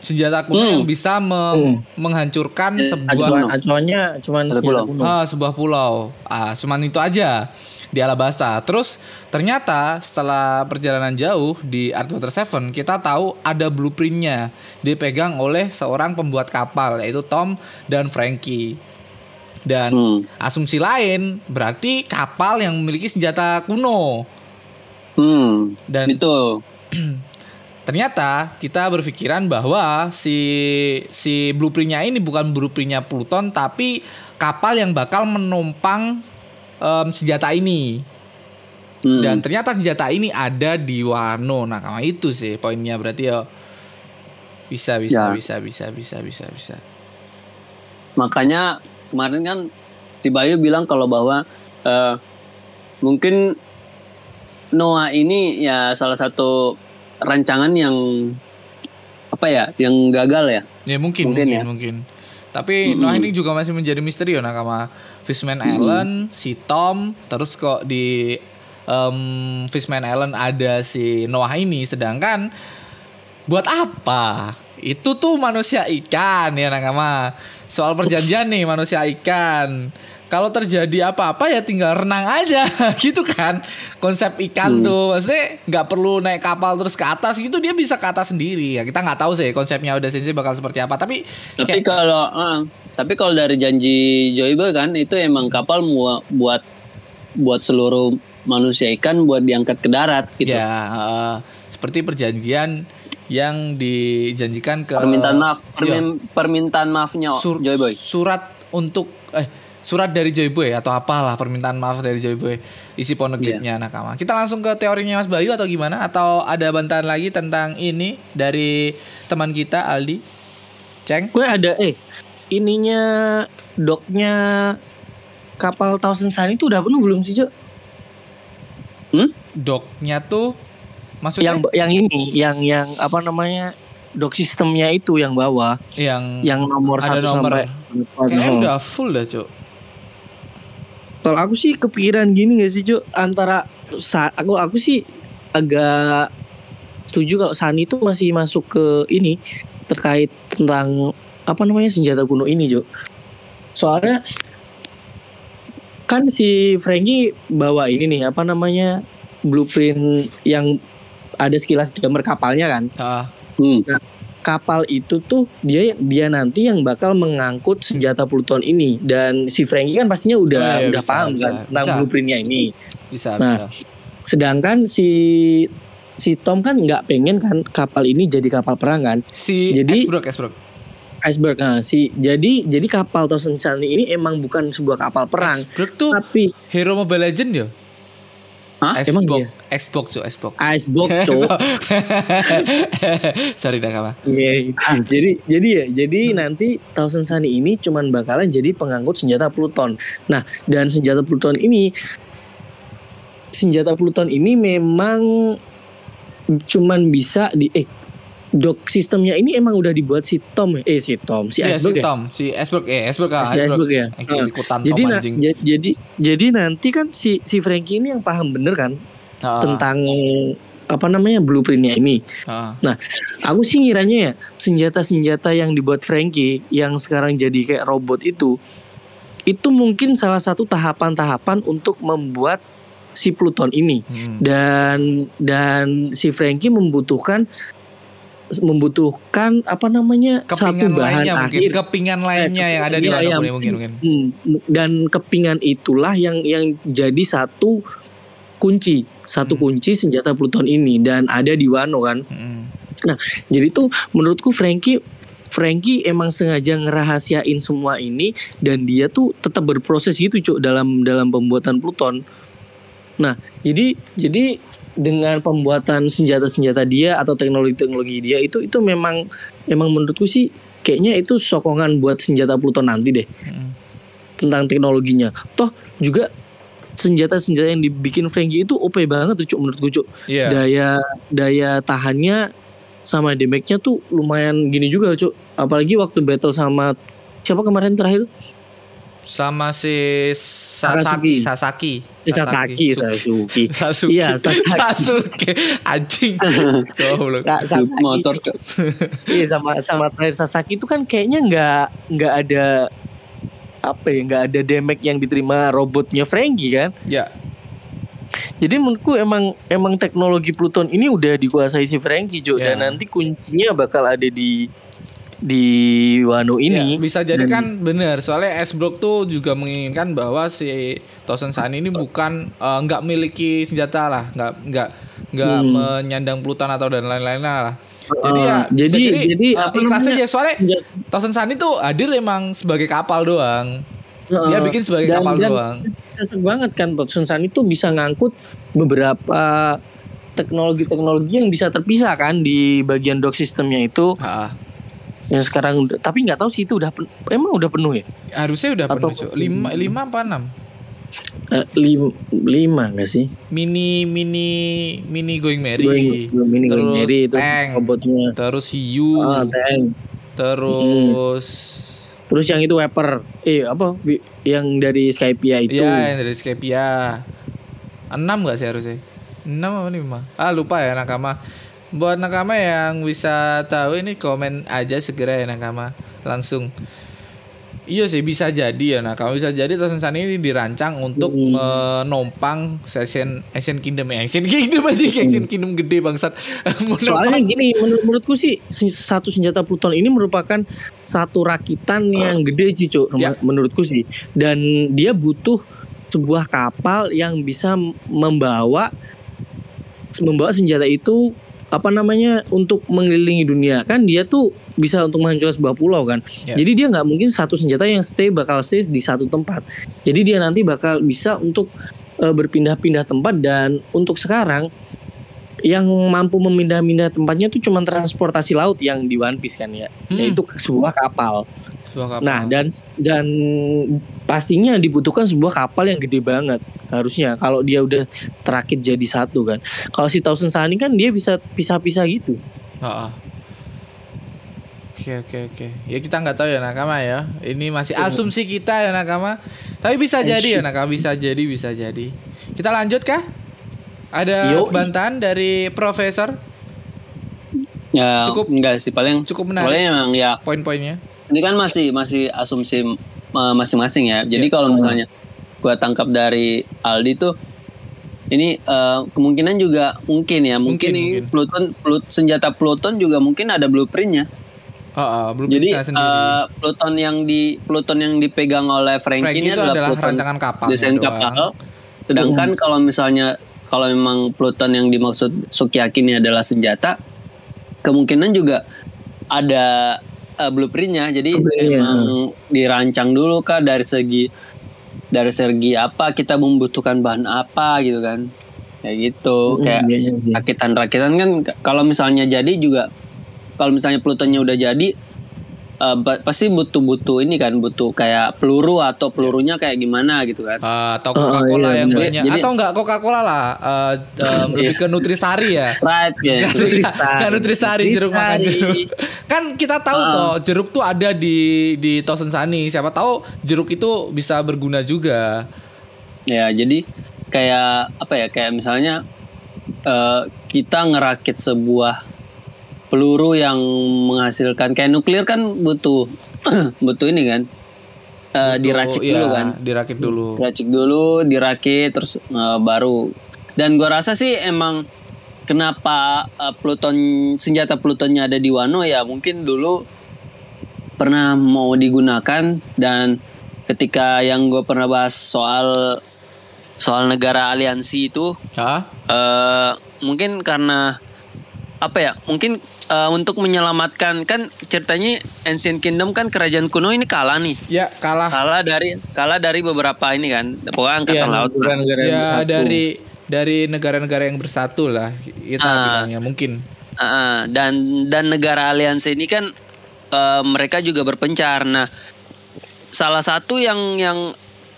senjata kuno Hmm. yang bisa me- Hmm. menghancurkan sebuah Acuan, acuannya cuman senjata pulau. Ah, sebuah pulau. Ah, cuman itu aja di Alabasta. Terus ternyata setelah perjalanan jauh di Artwater Seven kita tahu ada blueprintnya dipegang oleh seorang pembuat kapal yaitu Tom dan Frankie. Dan Hmm. asumsi lain berarti kapal yang memiliki senjata kuno. Hmm. Dan Itu. ternyata kita berpikiran bahwa si si blueprintnya ini bukan blueprintnya Pluton tapi kapal yang bakal menumpang em, senjata ini Hmm. dan ternyata senjata ini ada di Wano nah karena itu sih poinnya berarti ya bisa bisa Ya. bisa bisa bisa bisa bisa Makanya kemarin kan si Bayu bilang kalau bahwa eh, mungkin Noah ini ya salah satu rancangan yang apa ya, yang gagal ya. ya mungkin Mungkin mungkin ya. mungkin tapi Noah ini juga masih menjadi misteri ya nakama Fishman Island si Tom terus kok di em, Fishman Island ada si Noah ini. Sedangkan buat apa? Itu tuh manusia ikan ya nakama soal perjanjian nih manusia ikan. Kalau terjadi apa-apa ya tinggal renang aja gitu kan? Konsep ikan tuh maksudnya nggak perlu naik kapal terus ke atas gitu dia bisa ke atas sendiri. Ya kita nggak tahu sih konsepnya udah sensei bakal seperti apa tapi Tapi kayak- kalau eh, tapi kalau dari janji Joyboy kan itu emang kapal mua- buat buat seluruh manusia ikan buat diangkat ke darat gitu. ya eh, seperti perjanjian yang dijanjikan ke Permintaan maaf, Iya. permin- permintaan maafnya sur- Joyboy. surat untuk eh surat dari Joyboy atau apalah permintaan maaf dari Joyboy isi poneglyphnya nakama. Kita langsung ke teorinya Mas Bayu atau gimana? Atau ada bantahan lagi tentang ini dari teman kita Aldi? Ceng? Gue ada eh ininya doknya kapal Thousand Sun itu udah penuh belum sih, Cok? Hmm? Doknya tuh maksudnya Yang yang ini, yang yang apa namanya? Dok sistemnya itu yang bawah, yang yang nomor Ada satu nomor. sampai kayaknya Oh. udah full dah, Cuk. Kalau aku sih kepikiran gini gak sih, Cok? Antara aku aku sih agak setuju kalau Sani itu masih masuk ke ini terkait tentang apa namanya senjata kuno ini, Cok. Soalnya kan si Frankie bawa ini nih apa namanya blueprint yang ada sekilas gambar kapalnya kan. Ah, Hmm. Kapal itu tuh dia dia nanti yang bakal mengangkut senjata Pluton ini dan si Frankie kan pastinya udah Oh, iya, udah bisa, paham bisa, kan tentang bisa. blueprintnya ini. bisa Nah, bisa. Sedangkan si si Tom kan nggak pengen kan kapal ini jadi kapal perang kan Si jadi- Esbrook, Esbrook. Iceberg nah si jadi jadi kapal Thousand Sun ini emang bukan sebuah kapal perang Esbrook tuh tapi hero Mobile Legend ya? Hah? Emang Xbox, iya? Xbox, Cuk, Xbox. iceberg cowok Sorry dah kawan. Iya, jadi jadi ya, jadi nanti Thousand Sunny ini cuman bakalan jadi pengangkut senjata Pluton. Nah, dan senjata Pluton ini senjata Pluton ini memang cuman bisa di eh dok sistemnya ini emang udah dibuat si Tom eh si Tom si Iya, si Iceberg ya. Tom, si Esbrook, eh Esbrook ah, Si. Iceberg ya. Eh, Nah, ikutan jadi Tom na- anjing. ja- jadi jadi nanti kan si si Frankie ini yang paham bener kan Ah, tentang apa namanya blueprintnya ini. ah. Aku sih ngiranya ya senjata-senjata yang dibuat Frankie yang sekarang jadi kayak robot itu itu mungkin salah satu tahapan-tahapan untuk membuat si Pluton ini Hmm. dan dan si Frankie membutuhkan membutuhkan apa namanya satu Kepingan bahan lainnya mungkin, akhir kepingan lainnya yang ada di iya, Kuni mungkin mungkin. Hmm, dan kepingan itulah yang yang jadi satu kunci satu Hmm. kunci senjata Pluton ini dan ada di Wano kan Mm-mm. jadi tuh menurutku Frankie Frankie emang sengaja ngerahasiain semua ini dan dia tuh tetap berproses gitu cuk dalam dalam pembuatan Pluton. Nah, jadi jadi dengan pembuatan senjata-senjata dia atau teknologi-teknologi dia itu itu memang emang menurutku sih kayaknya itu sokongan buat senjata Pluton nanti deh Mm-mm. tentang teknologinya. Toh juga senjata-senjata yang dibikin Frankie itu OP banget tuh cuk menurutku cuk Iya. daya daya tahannya sama damage-nya tuh lumayan gini juga cuk apalagi waktu battle sama siapa kemarin terakhir Sama si Sasaki, Sasaki. si Sasaki Su- Sasuke Sasuke. Iya, Sasaki. Sasuke. Anjing. Goblok. Sa- Sasaki motor iya sama sama terakhir Sasaki itu kan kayaknya nggak nggak ada apa ya nggak ada damage yang diterima robotnya Frankie kan Ya, jadi menurutku emang emang teknologi Pluton ini udah dikuasai si Frankie Jo Ya. dan nanti kuncinya bakal ada di di Wano ini Ya, bisa jadi Dan- kan bener soalnya S Block tuh juga menginginkan bahwa si Tosen San ini bukan eh, nggak miliki senjata lah, nggak nggak nggak Hmm. menyandang Pluton atau dan lain-lainnya lah. Jadi Eh, ya jadi- jadi eh, apa ikhlas namanya? aja soalnya Senjata- Tosen San itu hadir emang sebagai kapal doang. Dia Heeh. bikin sebagai Dan- kapal dan doang. cocok banget kan Totsun San itu bisa ngangkut beberapa teknologi-teknologi yang bisa terpisah kan di bagian dock sistemnya itu Ha, yang sekarang udah- tapi nggak tahu sih itu udah emang udah penuh ya? Harusnya udah Atau- penuh Cuk. lima? lima apa enam? Eh, lim, lima nggak sih? Mini mini mini going merry. Going- Going terus Mary itu tank. robotnya. Terus hiu. Ah, tank. Terus terus yang itu Weper. Eh apa? Yang dari Skypia itu. Iya yang dari Skypia enam gak sih harusnya? Enam apa lima? Ah lupa ya nakama buat nakama yang bisa tahu ini komen aja segera ya nakama langsung Iya sih bisa jadi ya nah kalau bisa jadi Tosen San ini dirancang untuk Hmm. menompang Asian Asian Kingdom ya Asian Kingdom aja Asian Kingdom gede bangsat Soalnya gini, menur- menurutku sih si- satu senjata Pluton ini merupakan satu rakitan yang gede sih, Cuk. Ya. Menurutku sih. Dan dia butuh sebuah kapal yang bisa membawa membawa senjata itu apa namanya untuk mengelilingi dunia kan dia tuh bisa untuk menghancurkan sebuah pulau kan Ya. jadi dia nggak mungkin satu senjata yang stay bakal stay di satu tempat jadi dia nanti bakal bisa untuk eh, berpindah-pindah tempat dan untuk sekarang yang mampu memindah-pindah tempatnya tuh cuma transportasi laut yang di One Piece kan ya, Hmm. yaitu sebuah kapal. Sebuah kapal. Nah dan dan pastinya dibutuhkan sebuah kapal yang gede banget harusnya kalau dia udah terakit jadi satu kan. Kalau si Thousand Sunny kan dia bisa pisah-pisah gitu. Oke oke oke. Ya kita nggak tahu ya nakama ya. Ini masih asumsi kita ya nakama. Tapi bisa jadi ya nakama bisa jadi bisa jadi. Kita lanjut kah? Ada bantahan dari profesor Ya Cukup- enggak sih paling cukup paling menarik emang ya poin-poinnya. Ini kan masih masih asumsi uh, masing-masing ya. Jadi Ya. kalau misalnya gua tangkap dari Aldi tuh ini uh, kemungkinan juga mungkin ya mungkin, Mungkin, ini mungkin. Pluton Plut- senjata Pluton juga mungkin ada blueprintnya. Oh, belum Jadi bisa sendiri. uh, Pluton yang di Pluton yang dipegang oleh Frankie, Frank ini itu adalah Pluton rancangan kapal. desain kapal. Sedangkan kalau misalnya kalau memang Pluton yang dimaksud Sukiyaki ini adalah senjata, kemungkinan juga ada uh, blueprintnya. Jadi Blueprintnya. memang dirancang dulu kah dari segi dari segi apa kita membutuhkan bahan apa gitu kan. Kayak gitu. Kayak Mm, iya, iya sih. rakitan-rakitan kan kalau misalnya jadi juga kalau misalnya Plutonnya udah jadi eh, ba- pasti butuh-butuh ini kan butuh kayak peluru atau pelurunya kayak gimana gitu kan. Uh, atau Oh, Coca-Cola iya, yang bener. banyak Jadi- atau enggak Coca-Cola lah uh, um, lebih ke nutrisari ya Right ya. Nutrisari. Enggak nutrisari jeruk makan jeruk. Kan kita tahu Ah. toh jeruk tuh ada di di Tosen Sani. Siapa tahu jeruk itu bisa berguna juga. Ya, jadi kayak apa ya? Kayak misalnya eh, kita ngerakit sebuah peluru yang menghasilkan kayak nuklir kan butuh butuh ini kan. Eh, diracik Iya, dulu kan. Dirakit dulu. Diracik dulu, dirakit terus eh, baru. Dan gua rasa sih emang kenapa uh, Pluton senjata Plutonnya ada di Wano ya mungkin dulu pernah mau digunakan dan ketika yang gue pernah bahas soal soal negara aliansi itu Hah? eh mungkin karena apa ya mungkin eh, untuk menyelamatkan kan ceritanya Ancient Kingdom kan kerajaan kuno ini kalah nih Ya kalah. kalah dari kalah dari beberapa ini kan pokoknya angkatan laut lah. negara-negara yang Ya bersatu. dari dari negara-negara yang bersatu lah kita Ah. bilangnya mungkin. Ah. dan dan negara aliansi ini kan eh, mereka juga berpencar. Nah, salah satu yang yang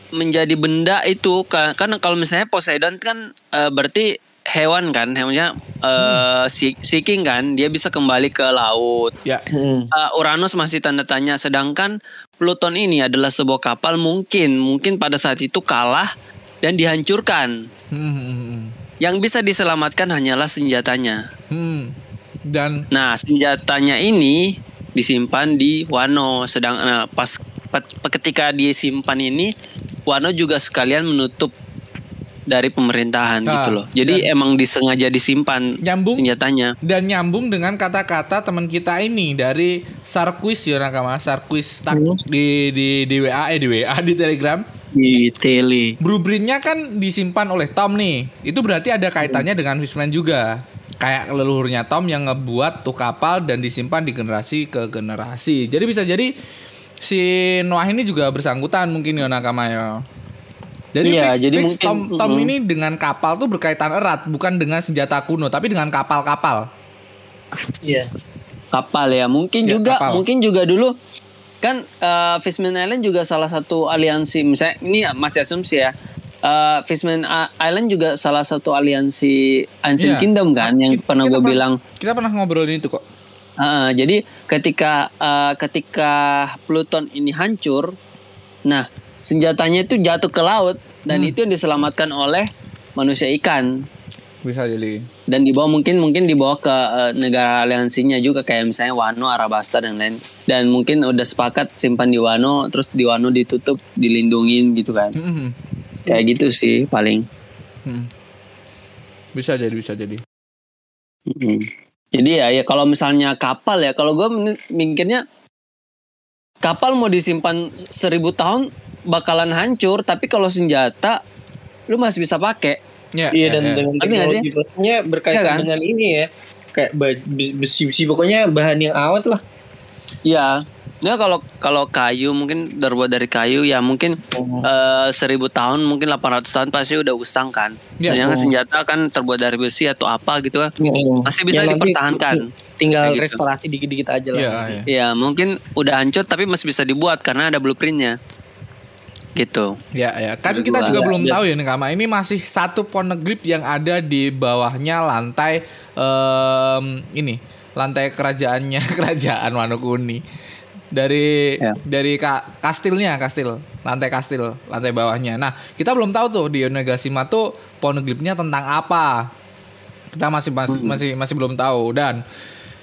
menjadi benda itu ka- kan kalau misalnya Poseidon kan eh, berarti hewan kan, hewannya eh, si- seeking kan, dia bisa kembali ke laut. Ya. Hmm. Eh, Uranus masih tanda tanya, sedangkan Pluton ini adalah sebuah kapal mungkin mungkin pada saat itu kalah dan dihancurkan. Hmm, hmm, hmm. Yang bisa diselamatkan hanyalah senjatanya. Hmm. Dan Nah, senjatanya ini disimpan di Wano. Sedang nah, pas pe- ketika disimpan ini, Wano juga sekalian menutup dari pemerintahan Nah, gitu loh. Jadi emang disengaja disimpan Nyambung. senjatanya. dan nyambung dengan kata-kata teman kita ini dari Sarquis ya nakama Sarquis tak di di di WA eh di WA di Telegram di tele. Blueprintnya kan disimpan oleh Tom nih. Itu berarti ada kaitannya dengan Fishman juga. Kayak leluhurnya Tom yang ngebuat tuh kapal dan disimpan di generasi ke generasi. Jadi bisa jadi si Noah ini juga bersangkutan mungkin ya nakama ya. Jadi Iya, fix, jadi fix mungkin- Tom, Tom mm. ini dengan kapal tuh berkaitan erat, bukan dengan senjata kuno, tapi dengan kapal-kapal. Iya. Kapal ya, mungkin Ya, juga kapal. mungkin juga dulu kan eh, Fishman Island juga salah satu aliansi. Misalnya ini masih asumsi ya. Eh, Fishman Island juga salah satu aliansi Ancient Iya. Kingdom kan yang Kita- pernah gue bilang Kita pernah ngobrolin itu kok. Ah, jadi ketika eh, ketika Pluton ini hancur, nah senjatanya itu jatuh ke laut dan Hmm. itu yang diselamatkan oleh manusia ikan Bisa jadi. dan dibawa mungkin mungkin dibawa ke eh, negara aliansinya juga kayak misalnya Wano, Arabasta dan lain dan mungkin udah sepakat simpan di Wano terus di Wano ditutup dilindungin gitu kan Hmm, kayak gitu sih paling hmm. Bisa jadi, bisa jadi. Mm. Jadi ya, ya kalau misalnya kapal ya, kalau gue mikirnya kapal mau disimpan seribu tahun bakalan hancur, tapi kalau senjata lu masih bisa pakai. Ya, Iya ya, dan ya. dengan teknologi plusnya berkaitan Iya kan? dengan ini ya. Kayak besi-besi pokoknya bahan yang awet lah. Iya. Nah kalau kalau kayu mungkin terbuat dari kayu ya mungkin eh, seribu tahun mungkin 800 tahun pasti udah usang kan. Ya. Sedangkan senjata kan terbuat dari besi atau apa gitu kan masih bisa nanti dipertahankan. Tinggal gitu. restorasi dikit-dikit aja lah. Iya, iya. Ya mungkin udah hancur tapi masih bisa dibuat karena ada blueprintnya. Gitu. Ya, ya. Kan kita juga Ya, belum ya. tahu ya nih Kama. Ini masih satu poneglyph yang ada di bawahnya lantai em, ini, lantai kerajaannya kerajaan Wanokuni. Dari Ya. dari ka, kastilnya, kastil, lantai kastil, lantai bawahnya. Nah, kita belum tahu tuh di Onegashima tuh poneglyphnya tentang apa. Kita masih masih masih masih belum tahu dan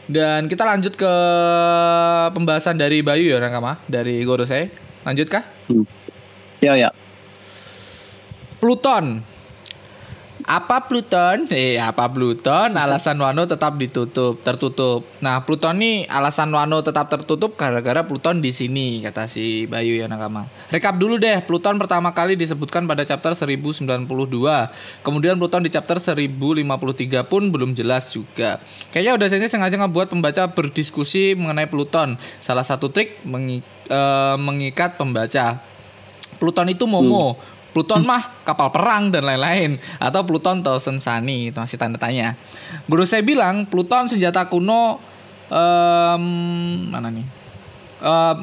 dan kita lanjut ke pembahasan dari Bayu ya Nakama, dari Gorosei. Lanjut kah? Ya ya. Pluton. Apa Pluton? Eh, apa Pluton? Alasan Wano tetap ditutup, tertutup. Nah, Pluton nih alasan Wano tetap tertutup gara-gara Pluton di sini, kata si Bayu ya Nakama. Rekap dulu deh, Pluton pertama kali disebutkan pada chapter 1092. Kemudian Pluton di chapter 1053 pun belum jelas juga. Kayaknya udah saya sengaja ngebuat pembaca berdiskusi mengenai Pluton. Salah satu trik mengi- eh, mengikat pembaca. Pluton itu Momo. Pluton mah kapal perang dan lain-lain atau Pluton Thousand Sunny itu masih tanda tanya. Guru saya bilang Pluton senjata kuno em, mana nih? Em,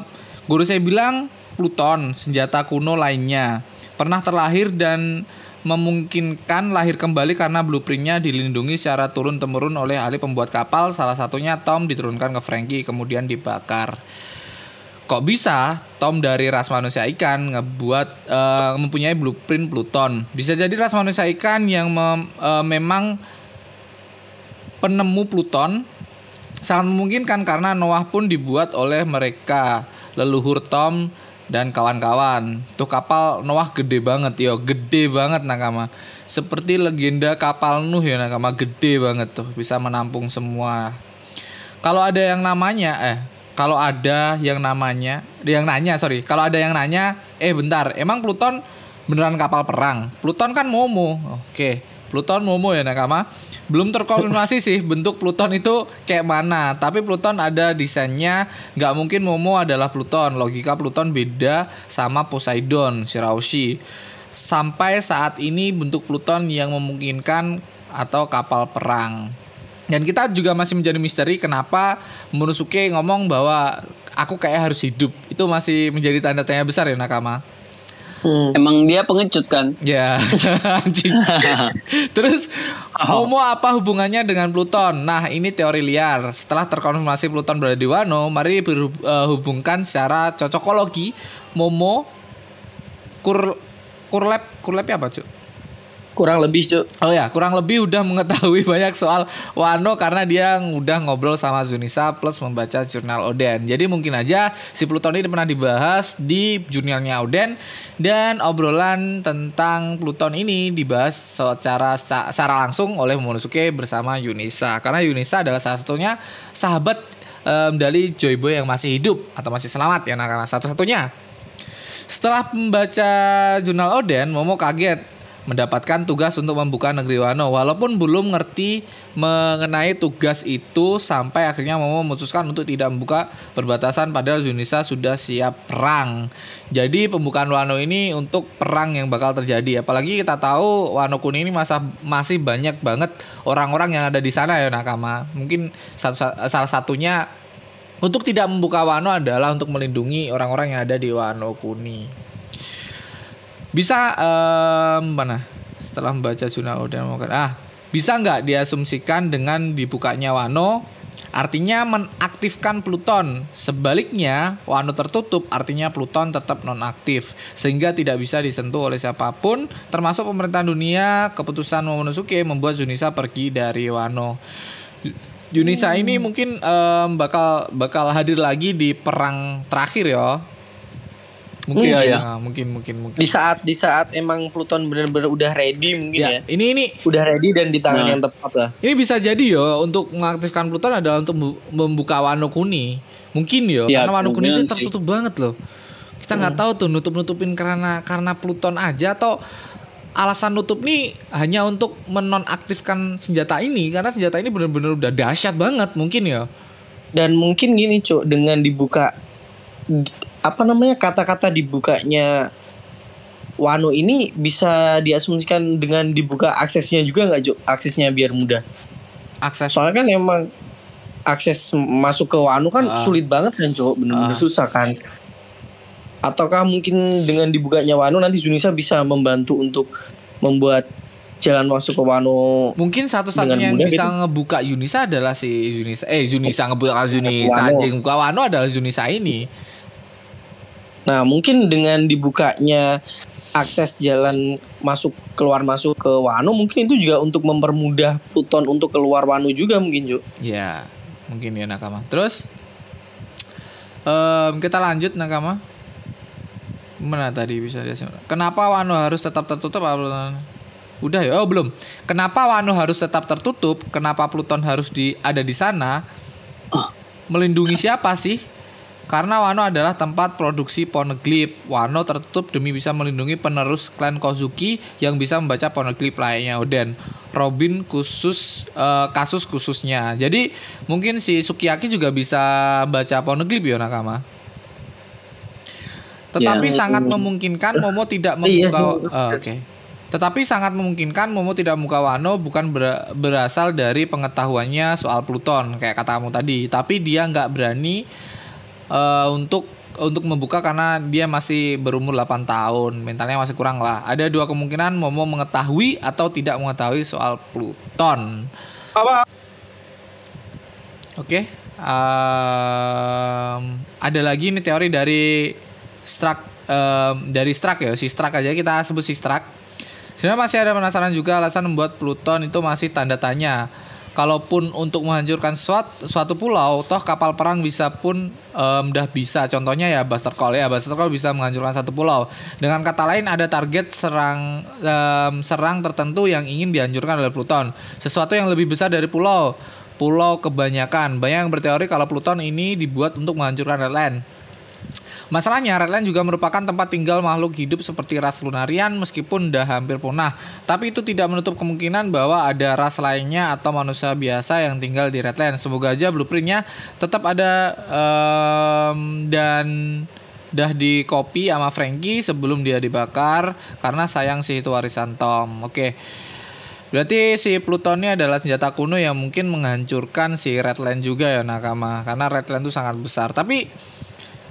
guru saya bilang Pluton senjata kuno lainnya pernah terlahir dan memungkinkan lahir kembali karena blueprintnya dilindungi secara turun temurun oleh ahli pembuat kapal salah satunya Tom diturunkan ke Frankie kemudian dibakar kok bisa Tom dari ras manusia ikan ngebuat eh, mempunyai blueprint Pluton. Bisa jadi ras manusia ikan yang mem- eh, memang penemu Pluton sangat memungkinkan karena Noah pun dibuat oleh mereka leluhur Tom dan kawan-kawan. Tuh kapal Noah gede banget yo, gede banget nakama. seperti legenda kapal Nuh ya nakama gede banget tuh bisa menampung semua. Kalau ada yang namanya eh kalau ada yang namanya yang nanya sorry. Kalau ada yang nanya eh bentar emang Pluton beneran kapal perang? Pluton kan Momo. Oke Pluton Momo ya nakama. Belum terkonfirmasi sih bentuk Pluton itu kayak mana tapi Pluton ada desainnya. Nggak mungkin Momo adalah Pluton. Logika Pluton beda sama Poseidon Shiraushi sampai saat ini bentuk Pluton yang memungkinkan atau kapal perang dan kita juga masih menjadi misteri kenapa Monosuke ngomong bahwa aku kayak harus hidup itu masih menjadi tanda tanya besar ya Nakama Hmm. Emang dia pengecut kan? Ya, anjing. Terus Momo apa hubungannya dengan Pluton? Nah, ini teori liar. Setelah terkonfirmasi Pluton berada di Wano, mari berhubungkan secara cocokologi Momo kur kurlep kurlepnya apa, Cuk? Kurang lebih, Cuk. Oh ya, kurang lebih udah mengetahui banyak soal Wano karena dia udah ngobrol sama Zunisa plus membaca jurnal Oden. Jadi mungkin aja si Pluton ini pernah dibahas di jurnalnya Oden dan obrolan tentang Pluton ini dibahas secara secara langsung oleh Momonosuke bersama Yunisa. Karena Yunisa adalah salah satunya sahabat um, dari Joyboy yang masih hidup atau masih selamat ya nah satu-satunya. Setelah membaca jurnal Oden, Momo kaget mendapatkan tugas untuk membuka negeri Wano walaupun belum ngerti mengenai tugas itu sampai akhirnya Momo memutuskan untuk tidak membuka perbatasan padahal Zunisa sudah siap perang. Jadi pembukaan Wano ini untuk perang yang bakal terjadi apalagi kita tahu Wano Kuni ini masa masih banyak banget orang-orang yang ada di sana ya Nakama. Mungkin salah satunya untuk tidak membuka Wano adalah untuk melindungi orang-orang yang ada di Wano Kuni bisa um, mana? Setelah membaca jurnal Oden ah bisa nggak diasumsikan dengan dibukanya Wano? Artinya menaktifkan Pluton. Sebaliknya Wano tertutup. Artinya Pluton tetap nonaktif sehingga tidak bisa disentuh oleh siapa pun termasuk pemerintahan dunia. Keputusan Momonosuke membuat Junisa pergi dari Wano. Junisa ini mungkin um, bakal bakal hadir lagi di perang terakhir ya Mungkin, Iya, iya. Nah, mungkin mungkin mungkin. Di saat di saat emang Pluton benar-benar udah ready mungkin ya. Ya, ini ini Udah ready dan di tangan Nah. yang tepat lah. ini bisa jadi ya untuk mengaktifkan Pluton adalah untuk membu- membuka Wano Kuni. Mungkin ya, Ya, karena Wano Kuni itu kemungkinan sih. tertutup banget loh. Kita nggak tahu tuh nutup-nutupin karena karena Pluton aja atau alasan nutup nih hanya untuk menonaktifkan senjata ini karena senjata ini benar-benar udah dahsyat banget mungkin ya. Dan mungkin gini, Cuk, dengan dibuka apa namanya kata-kata dibukanya Wano ini bisa diasumsikan dengan dibuka aksesnya juga nggak Cuk? Aksesnya biar mudah. Akses Soalnya kan emang akses masuk ke Wano kan Ah. sulit banget kan, Cuk. Bener-bener Ah. susah kan. Ataukah mungkin dengan dibukanya Wano nanti Junisa bisa membantu untuk membuat jalan masuk ke Wano Mungkin satu-satunya yang mudah bisa ngebuka Yunisa adalah si Yunisa. Eh, Yunisa ngebuka Yunisa Wano. anjing. Buka Wano adalah Yunisa ini. Nah, mungkin dengan dibukanya akses jalan masuk keluar masuk ke Wano mungkin itu juga untuk mempermudah Pluton untuk keluar Wano juga mungkin, Ju. Ya, mungkin ya Nakama. Terus em, kita lanjut Nakama. Mana tadi bisa dia Kenapa Wano harus tetap tertutup? Udah ya, oh belum. Kenapa Wano harus tetap tertutup? Kenapa Pluton harus di ada di sana? Melindungi siapa sih? Karena Wano adalah tempat produksi poneglyph. Wano tertutup demi bisa melindungi penerus klan Kozuki yang bisa membaca poneglyph layaknya Oden. Robin khusus eh, kasus khususnya. Jadi mungkin si Sukiyaki juga bisa baca poneglyph ya Nakama. Tetapi Ya. sangat memungkinkan Momo tidak Iya membuka. sih. Oh, Oke. Tetapi sangat memungkinkan Momo tidak membuka Wano bukan ber- berasal dari pengetahuannya soal Pluton kayak kata kamu tadi, tapi dia nggak berani eh, untuk untuk membuka karena dia masih berumur 8 tahun, mentalnya masih kurang lah. Ada dua kemungkinan Momo mengetahui atau tidak mengetahui soal Pluton. Apa? Oke. Em, ada lagi nih teori dari Strak em, dari Strak ya, si Strak aja kita sebut si Strak. Sebenarnya masih ada penasaran juga alasan membuat Pluton itu masih tanda tanya. Kalaupun untuk menghancurkan suatu, suatu pulau, toh kapal perang bisa pun em, dah bisa. Contohnya ya Buster Call ya, Buster Call bisa menghancurkan satu pulau. Dengan kata lain ada target serang em, serang tertentu yang ingin dihancurkan oleh Pluton. Sesuatu yang lebih besar dari pulau. Pulau kebanyakan. Banyak berteori kalau Pluton ini dibuat untuk menghancurkan Redland. Masalahnya Redland juga merupakan tempat tinggal makhluk hidup seperti ras Lunarian meskipun udah hampir punah. Tapi itu tidak menutup kemungkinan bahwa ada ras lainnya atau manusia biasa yang tinggal di Redland. Semoga aja blueprintnya tetap ada em, dan dah di copy sama Frankie sebelum dia dibakar karena sayang sih itu warisan Tom. Oke. Berarti si Pluton ini adalah senjata kuno yang mungkin menghancurkan si Redland juga ya Nakama karena Redland itu sangat besar. Tapi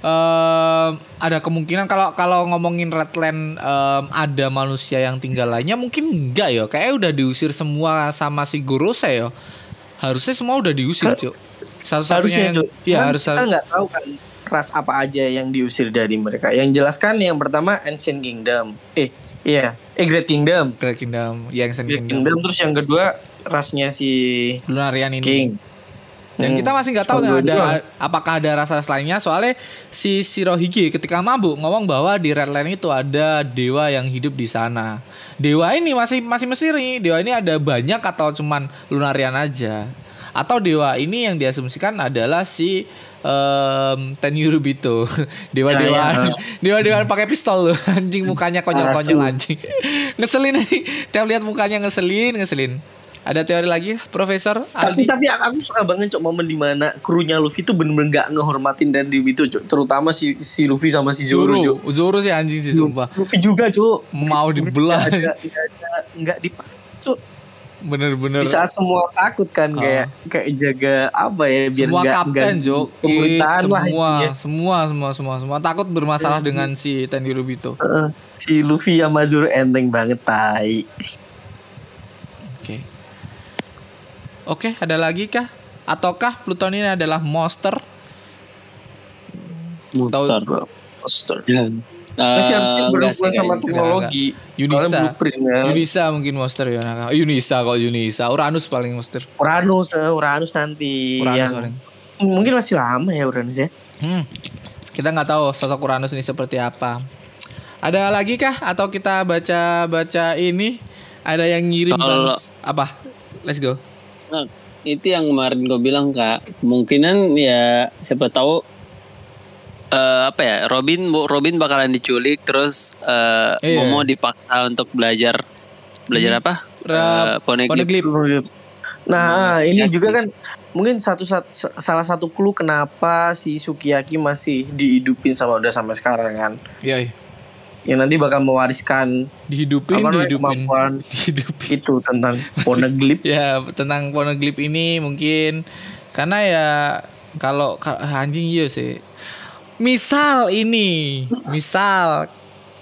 em, ada kemungkinan kalau kalau ngomongin Redland em, ada manusia yang tinggal lainnya mungkin enggak ya. Kayaknya udah diusir semua sama si Gorose ya. Harusnya semua udah diusir, Cuk. Satu-satunya yang Cuk. ya harus kita nggak tahu kan ras apa aja yang diusir dari mereka. Yang jelaskan yang pertama Ancient Kingdom. Eh, iya, eh Great Kingdom. Great Kingdom, yang Ancient Great Kingdom. Kingdom terus yang kedua rasnya si Lunarian ini. King. Dan Hmm. kita masih nggak tahu nih ada apakah ada rasa lainnya soalnya si Shirohige ketika mabuk ngomong bahwa di Redland itu ada dewa yang hidup di sana. Dewa ini masih masih misteri. Dewa ini ada banyak atau cuman Lunarian aja? Atau dewa ini yang diasumsikan adalah si um, Tenyurubito. Dewa-dewa Ya, ya. dewa-dewa pakai pistol loh. Anjing mukanya konyol-konyol anjing. ngeselin anjing. Tiap lihat mukanya ngeselin, ngeselin. Ada teori lagi, Profesor Tapi Aldi? tapi aku suka banget cok momen di mana krunya Luffy tuh bener-bener gak ngehormatin dan itu cok terutama si si Luffy sama si Zoro, Zoro, cok. Zoro sih anjing sih sumpah. Luffy juga cok. Mau dibelah. Nggak ada nggak ada nggak di cok. Bener-bener. Di saat semua takut kan Ah. kayak kayak jaga apa ya biar semua nggak kapten nggak Jok, pemerintahan lah semua, semua, semua, semua, semua takut bermasalah dengan si Tenryubito. Heeh. si Luffy sama Zoro enteng banget tai. Oke. Oke, ada lagi kah? Ataukah Pluton ini adalah monster? Monster. Monster. Ya. Masih harusnya Eh, berhubungan sama teknologi. Yunisa. Kan. Yunisa mungkin monster ya. Naka. Yunisa kok Yunisa. Uranus paling monster. Uranus, eh, Uranus nanti Uranus yang paling. mungkin masih lama ya Uranus ya. Hmm. Kita nggak tahu sosok Uranus ini seperti apa. Ada lagi kah? Atau kita baca-baca ini? Ada yang ngirim Kalau- bang- apa? Let's go. Nah, itu yang kemarin gue bilang kak kemungkinan ya siapa tahu eh, apa ya Robin Bu- Robin bakalan diculik terus eh, Iya. Momo dipaksa untuk belajar belajar apa Ra- Eh, poneglyph. Poneglyph. Nah, ini Sukiyaki. juga kan mungkin satu, sat- salah satu clue kenapa si Sukiyaki masih dihidupin sama udah sampai sekarang kan. Iya, iya. Yang nanti bakal mewariskan dihidupin, Apa namanya, dihidupin, kemampuan dihidupin. itu tentang poneglyph. ya tentang poneglyph ini mungkin karena ya kalau ka- anjing iya sih. Misal ini, misal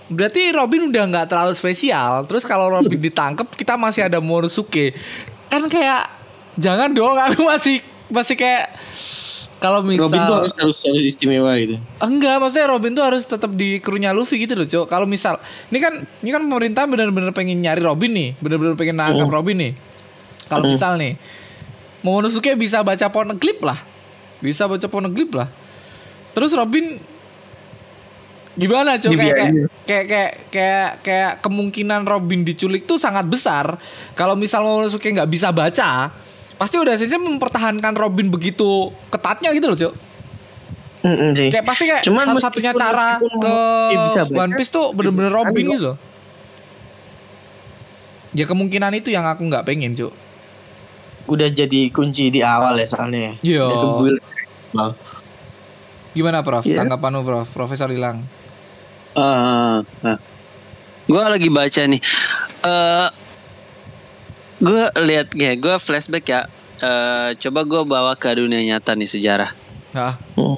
berarti Robin udah nggak terlalu spesial. Terus kalau Robin ditangkap kita masih ada Morosuke. Kan kayak jangan dong aku masih masih kayak kalau misal Robin tuh harus harus harus istimewa gitu. Enggak, maksudnya Robin tuh harus tetap di krunya Luffy gitu loh, Cok. Kalau misal ini kan ini kan pemerintah benar-benar pengen nyari Robin nih, benar-benar pengen nangkap Robin nih. Kalau misal nih Momonosuke bisa baca poneglyph lah. Bisa baca poneglyph lah. Terus Robin gimana, Cok? Kayak, kayak, Dibiarin. kayak kayak kayak kayak kemungkinan Robin diculik tuh sangat besar. Kalau misal Momonosuke nggak bisa baca, pasti udah saja mempertahankan Robin begitu ketatnya gitu loh, Cok. Mm-mm sih. Kayak pasti kayak Cuman satu-satunya meskipun- cara meskipun ke bisa baca, One Piece tuh bener-bener Robin gitu loh. Ya kemungkinan itu yang aku nggak pengen, Cuk. Udah jadi kunci di awal ya soalnya. Iya. Nah, Gimana, Prof? Iya. Tanggapanmu, Prof? Profesor hilang. Ah, gue lagi baca nih. Eh, gue lihat ya, gue flashback ya. Eh, coba gue bawa ke dunia nyata nih sejarah. Hmm.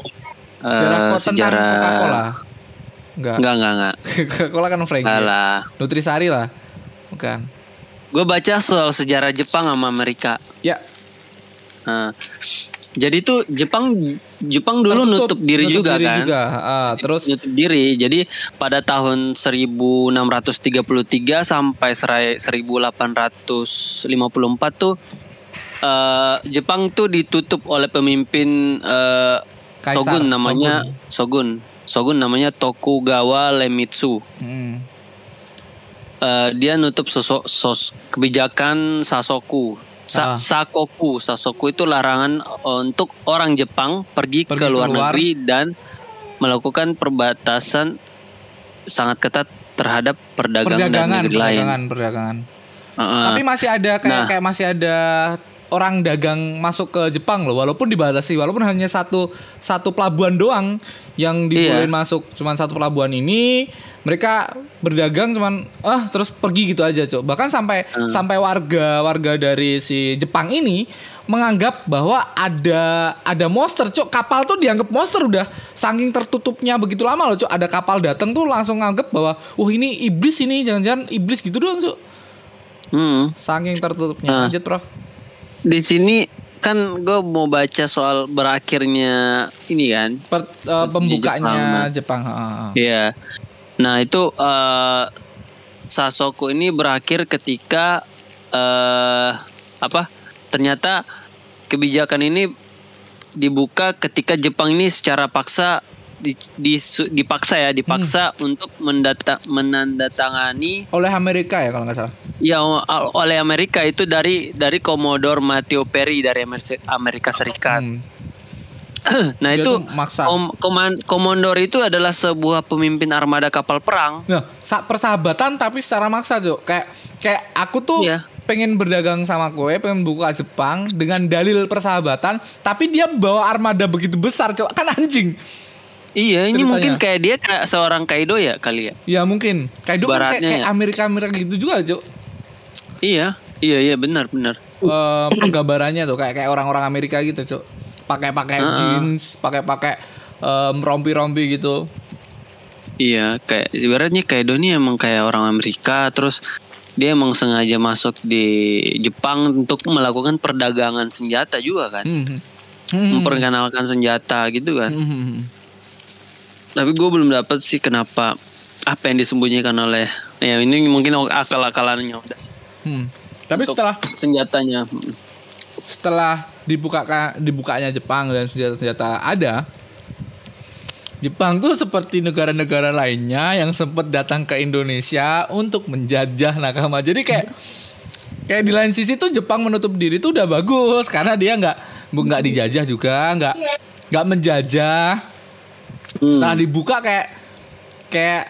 sejarah Eh, kok tentang sejarah. Coca-Cola. Enggak. Enggak, enggak, enggak. Coca-Cola kan Frankie. Alah. Nutrisari lah. Bukan. Gue baca soal sejarah Jepang sama Amerika. Ya, Nah, jadi tuh Jepang Jepang dulu tertutup, nutup diri nutup juga diri kan. juga. Ah, terus nutup diri. Jadi pada tahun 1633 sampai serai- 1854 tuh eh, Jepang tuh ditutup oleh pemimpin eh, Kaisar, Shogun namanya Shogun. Shogun namanya Tokugawa Iemitsu. Hmm. Eh, dia nutup sosok sos kebijakan Sasoku. Sa- Ah. Sakoku, Sasoku itu larangan untuk orang Jepang pergi, Pergi ke luar keluar. negeri dan melakukan perbatasan sangat ketat terhadap perdagangan, dan Perdagangan, negeri lain. perdagangan, perdagangan. Heeh. Tapi masih ada kayak Nah. kayak masih ada orang dagang masuk ke Jepang loh, walaupun dibatasi, walaupun hanya satu satu pelabuhan doang yang dibolehin Iya. masuk, cuman satu pelabuhan ini mereka berdagang cuman ah terus pergi gitu aja, Cok. Bahkan sampai Hmm. sampai warga warga dari si Jepang ini menganggap bahwa ada ada monster, Cok. Kapal tuh dianggap monster udah saking tertutupnya begitu lama loh, Cok. Ada kapal datang tuh langsung nganggap bahwa wah ini iblis ini, jangan-jangan iblis gitu doang, Cok. Hmm. Saking tertutupnya. Ah. Lanjut, Prof. Di sini kan gue mau baca soal berakhirnya ini kan. Per- eh, pembukanya Jepang. ha. Iya. Nah itu eh Sasoku ini berakhir ketika eh apa? Ternyata kebijakan ini dibuka ketika Jepang ini secara paksa di, di- dipaksa ya dipaksa untuk mendata, menandatangani Oleh Amerika ya kalau nggak salah. ya oleh Amerika itu dari dari Commodore Matthew Perry dari Amerika, Serikat. Hmm. nah Dia itu maksa. Kom Koman- Commodore itu adalah sebuah pemimpin armada kapal perang. Nah, sa- persahabatan tapi secara maksa, Cok. Kayak kayak aku tuh Iya. pengen berdagang sama kowe, pengen buka Jepang dengan dalil persahabatan, tapi dia bawa armada begitu besar, Cok. Kan anjing. Iya, ini Ceritanya. mungkin kayak dia kayak seorang Kaido ya kali ya. Ya mungkin. Itu kan kayak, kayak ya. Amerika-Amerika gitu juga, Cok. Iya, iya, iya benar, benar. Eh, penggambarannya tuh kayak kayak orang-orang Amerika gitu, Cok. Pakai-pakai Heeh. jeans, pakai-pakai em, rompi-rompi gitu. Iya, kayak ibaratnya Kaido ini emang kayak orang Amerika, terus dia emang sengaja masuk di Jepang untuk melakukan perdagangan senjata juga kan, Hmm. Hmm. memperkenalkan senjata gitu kan. Hmm. Tapi gue belum dapat sih kenapa apa yang disembunyikan oleh ya ini mungkin akal-akalannya udah Hmm. Tapi Untuk- setelah senjatanya. setelah dibuka dibukanya Jepang dan senjata-senjata ada, Jepang tuh seperti negara-negara lainnya yang sempat datang ke Indonesia untuk menjajah nakama. Jadi kayak kayak di lain sisi tuh Jepang menutup diri tuh udah bagus karena dia nggak nggak dijajah juga, nggak nggak menjajah. Hmm. Setelah dibuka kayak kayak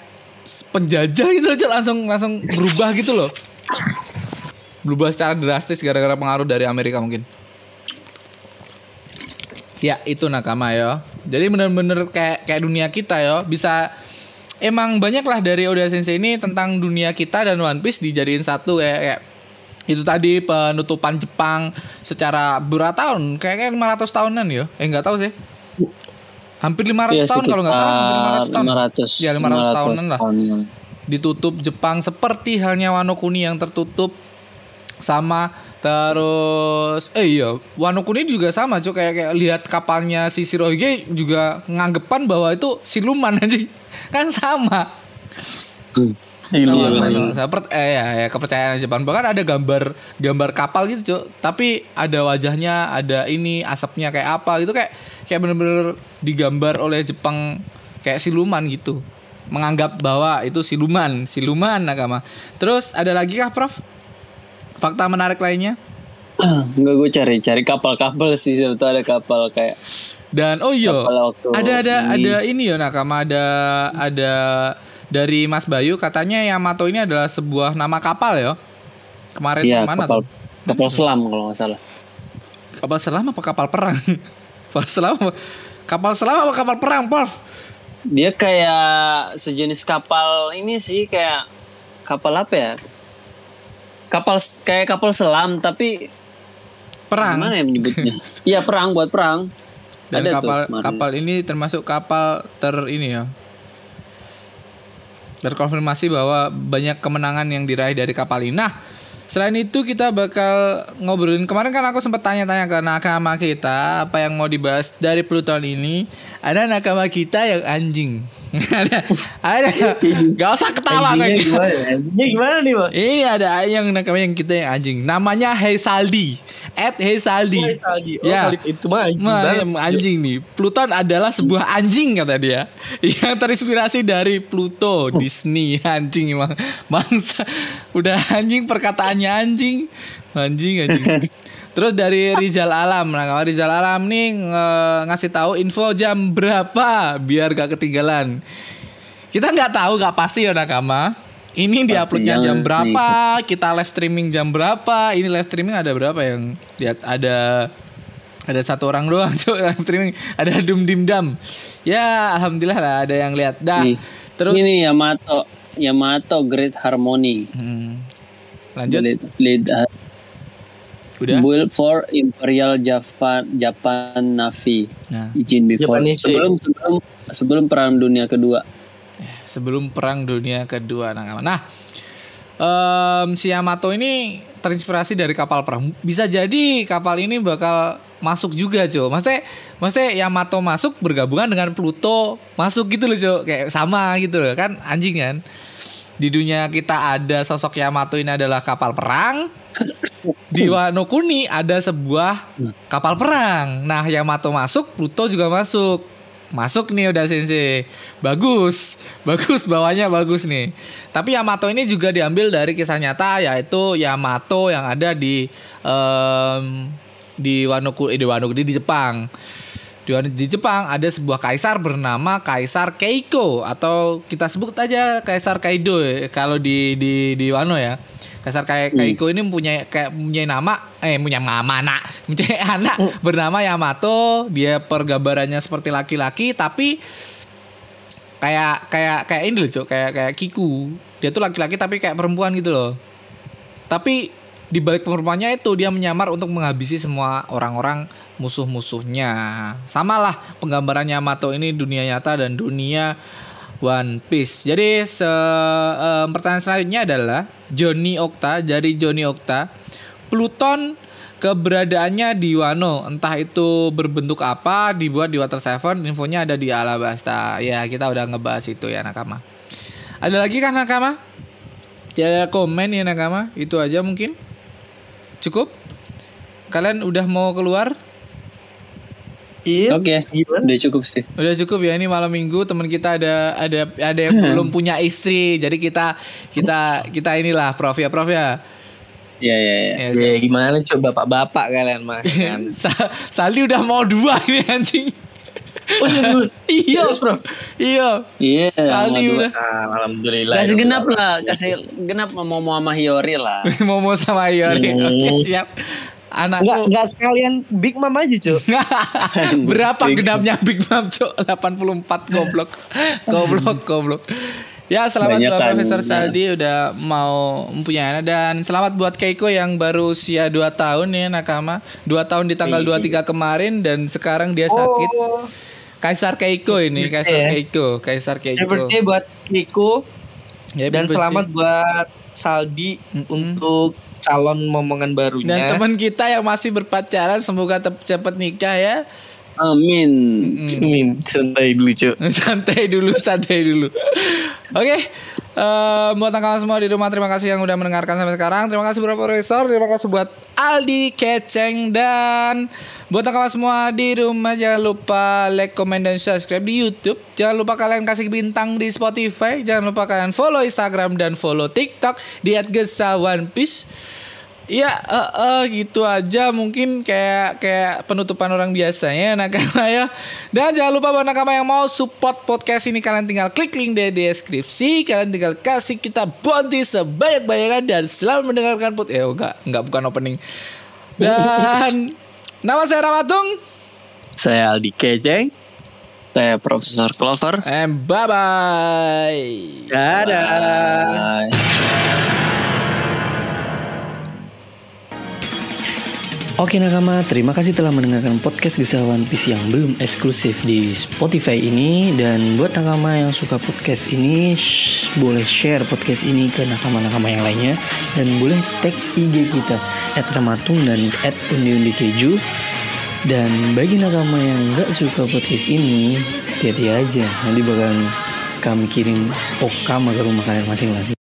penjajah gitu aja langsung langsung berubah gitu loh. Berubah secara drastis gara-gara pengaruh dari Amerika mungkin. Ya, itu nakama ya. Jadi bener-bener kayak kayak dunia kita ya, bisa emang banyak lah dari Oda Sensei ini tentang dunia kita dan One Piece dijadiin satu kayak, kayak itu tadi penutupan Jepang secara berapa tahun? Kayak kayak 500 tahunan ya. Eh nggak tahu sih. Hampir 500 Iya, tahun kalau nggak salah, hampir 500 tahun. 500. Ya, 500 tahunan lah. Ditutup Jepang seperti halnya Wano Kuni yang tertutup sama terus eh iya Wano Kuni juga sama cuy kayak kayak lihat kapalnya si Shirohige juga nganggepan bahwa itu siluman aja kan sama Hmm. sama, Iya, per- eh, ya, ya, kepercayaan Jepang bahkan ada gambar gambar kapal gitu cuy tapi ada wajahnya ada ini asapnya kayak apa gitu kayak kayak bener-bener digambar oleh Jepang kayak siluman gitu. Menganggap bahwa itu siluman siluman nakama terus ada lagi kah Prof? Fakta menarik lainnya? Enggak gue cari cari kapal-kapal sih sebetulnya ada kapal kayak dan oh iya ada ada ini. ada ini ya nakama ada ada dari Mas Bayu katanya Yamato ini adalah sebuah nama kapal ya? Kemarin iya mana kapal tuh? kapal selam kalau nggak salah. kapal selam apa kapal perang? Kapal selam apa- kapal selam apa kapal perang Prof Dia kayak sejenis kapal ini sih kayak kapal apa ya? Kapal kayak kapal selam tapi perang gimana ya menyebutnya? Iya perang buat perang. dan Ada tuh kapal kemarin. kapal ini termasuk kapal ter ini ya terkonfirmasi bahwa banyak kemenangan yang diraih dari kapal ini. Nah, selain itu kita bakal ngobrolin kemarin kan aku sempat tanya-tanya ke nakama kita apa yang mau dibahas dari Pluton ini. Ada nakama kita yang anjing. Ada ada gak usah ketawa kayak gitu. gimana? Anjingnya gimana nih, Bos? Ini ada yang nakama yang kita yang anjing. Namanya Heisaldi. at Hey Saldi. Oh, Saldi. Oh, Ya. itu mah anjing Nah, banget. ini anjing nih. Pluton adalah sebuah anjing kata dia. Yang terinspirasi dari Pluto, Disney. Anjing emang. Bangsa. Udah anjing perkataannya anjing. Anjing anjing. Terus dari Rizal Alam. Nah, kalau Rizal Alam nih nge- ngasih tahu info jam berapa biar gak ketinggalan. Kita nggak tahu nggak pasti ya nakama. Ini diuploadnya jangan jam berapa? Kita live streaming jam berapa? Ini live streaming ada berapa yang lihat ada ada satu orang doang Cuk, live streaming ada dum dim dam ya alhamdulillah lah ada yang lihat dah Nih. terus Ini Yamato, Yamato Great Harmony. Hmm. lanjut Lead, lead uh, udah. Build for Imperial Japan Japan Navy. nah. Izin before. Japanese. sebelum sebelum sebelum perang dunia kedua. sebelum perang dunia kedua nakama nah em, si Yamato ini terinspirasi dari kapal perang. Bisa jadi kapal ini bakal masuk juga cuy maksudnya maksudnya Yamato masuk bergabungan dengan Pluto masuk gitu loh cuy kayak sama gitu loh kan? Anjing kan? Di dunia kita ada sosok Yamato ini adalah kapal perang di Wano Kuni ada sebuah kapal perang. Nah Yamato masuk Pluto juga masuk. Masuk nih udah sensei. Bagus. Bagus bawahnya bagus nih. Tapi Yamato ini juga diambil dari kisah nyata yaitu Yamato yang ada di em, di Wano Ku- eh, di Wano Kuni di Jepang di, Jepang ada sebuah kaisar bernama Kaisar Keiko atau kita sebut aja Kaisar Kaido ya, kalau di di di Wano ya. Kaisar Kai- Keiko ini mempunyai kayak mempunyai nama eh punya nama anak, mempunyai anak bernama Yamato. Dia pergambarannya seperti laki-laki tapi kayak kayak kayak ini loh, Cok, kayak kayak Kiku. Dia tuh laki-laki tapi kayak perempuan gitu loh. Tapi di balik perempuannya itu dia menyamar untuk menghabisi semua orang-orang musuh-musuhnya. Samalah penggambaran Yamato ini dunia nyata dan dunia One Piece. Jadi se em, pertanyaan selanjutnya adalah Johnny Okta dari Johnny Okta. Pluton keberadaannya di Wano, entah itu berbentuk apa, dibuat di Water Seven, infonya ada di Alabasta. Ya, kita udah ngebahas itu ya Nakama. Ada lagi kan Nakama? Tidak ada komen ya Nakama? Itu aja mungkin. Cukup? Kalian udah mau keluar? Iya. Oke, Gimana? udah cukup sih. Udah cukup ya ini malam minggu teman kita ada ada ada yang belum punya istri. Jadi kita kita kita inilah Prof ya Prof ya. Iya iya iya. Ya, Ya gimana coba bapak-bapak kalian mah kan. Sa- Saldi udah mau dua ini anjing. Oh iya, bro? iya. Iya. Dua. udah Ah, alhamdulillah. Kasih ya genap lah, kasih genap mau mau sama Hiyori lah. mau mau sama Yori. Hmm. Oke, siap. Enggak Anakku enggak sekalian Big Mom aja, Cuk. Berapa genapnya Big Mom, Cok? 84 goblok. Goblok, goblok. Ya, selamat Banyak buat. Profesor Saldi udah mau mempunyai anak dan selamat buat Keiko yang baru usia 2 tahun ya Nakama. 2 tahun di tanggal 23 kemarin dan sekarang dia sakit. Oh, Kaisar Keiko ini, Happy Kaisar ya. Keiko, Kaisar happy Keiko. birthday buat Happy dan selamat buat Saldi untuk calon momongan barunya. dan teman kita yang masih berpacaran semoga cepat nikah ya. Amin. Mm. Min, santai dulu, Cuk. santai dulu, santai dulu. Oke, eh, buat kawan semua di rumah terima kasih yang udah mendengarkan sampai sekarang. Terima kasih buat Profesor, terima kasih buat Aldi Keceng dan buat kawan semua di rumah jangan lupa like, comment dan subscribe di YouTube. Jangan lupa kalian kasih bintang di Spotify. Jangan lupa kalian follow Instagram dan follow TikTok di @gesa_one_piece. Iya, eh, eh, gitu aja mungkin kayak kayak penutupan orang biasanya nakama ya. Dan jangan lupa buat nakama yang mau support podcast ini kalian tinggal klik link di deskripsi, kalian tinggal kasih kita bounty sebanyak-banyaknya dan selamat mendengarkan pod. Eh enggak, enggak bukan opening. Dan nama saya Ramatung Saya Aldi Keceng. Saya Profesor Clover. and bye bye. Dadah. Bye. Oke nakama, terima kasih telah mendengarkan podcast Kisah One Piece yang belum eksklusif di Spotify ini. Dan buat nakama yang suka podcast ini, shh, boleh share podcast ini ke nakama-nakama yang lainnya. Dan boleh tag IG kita, at Ramatung dan at Undi Keju Dan bagi nakama yang gak suka podcast ini, hati-hati aja. Nanti bakal kami kirim okama ke rumah kalian masing-masing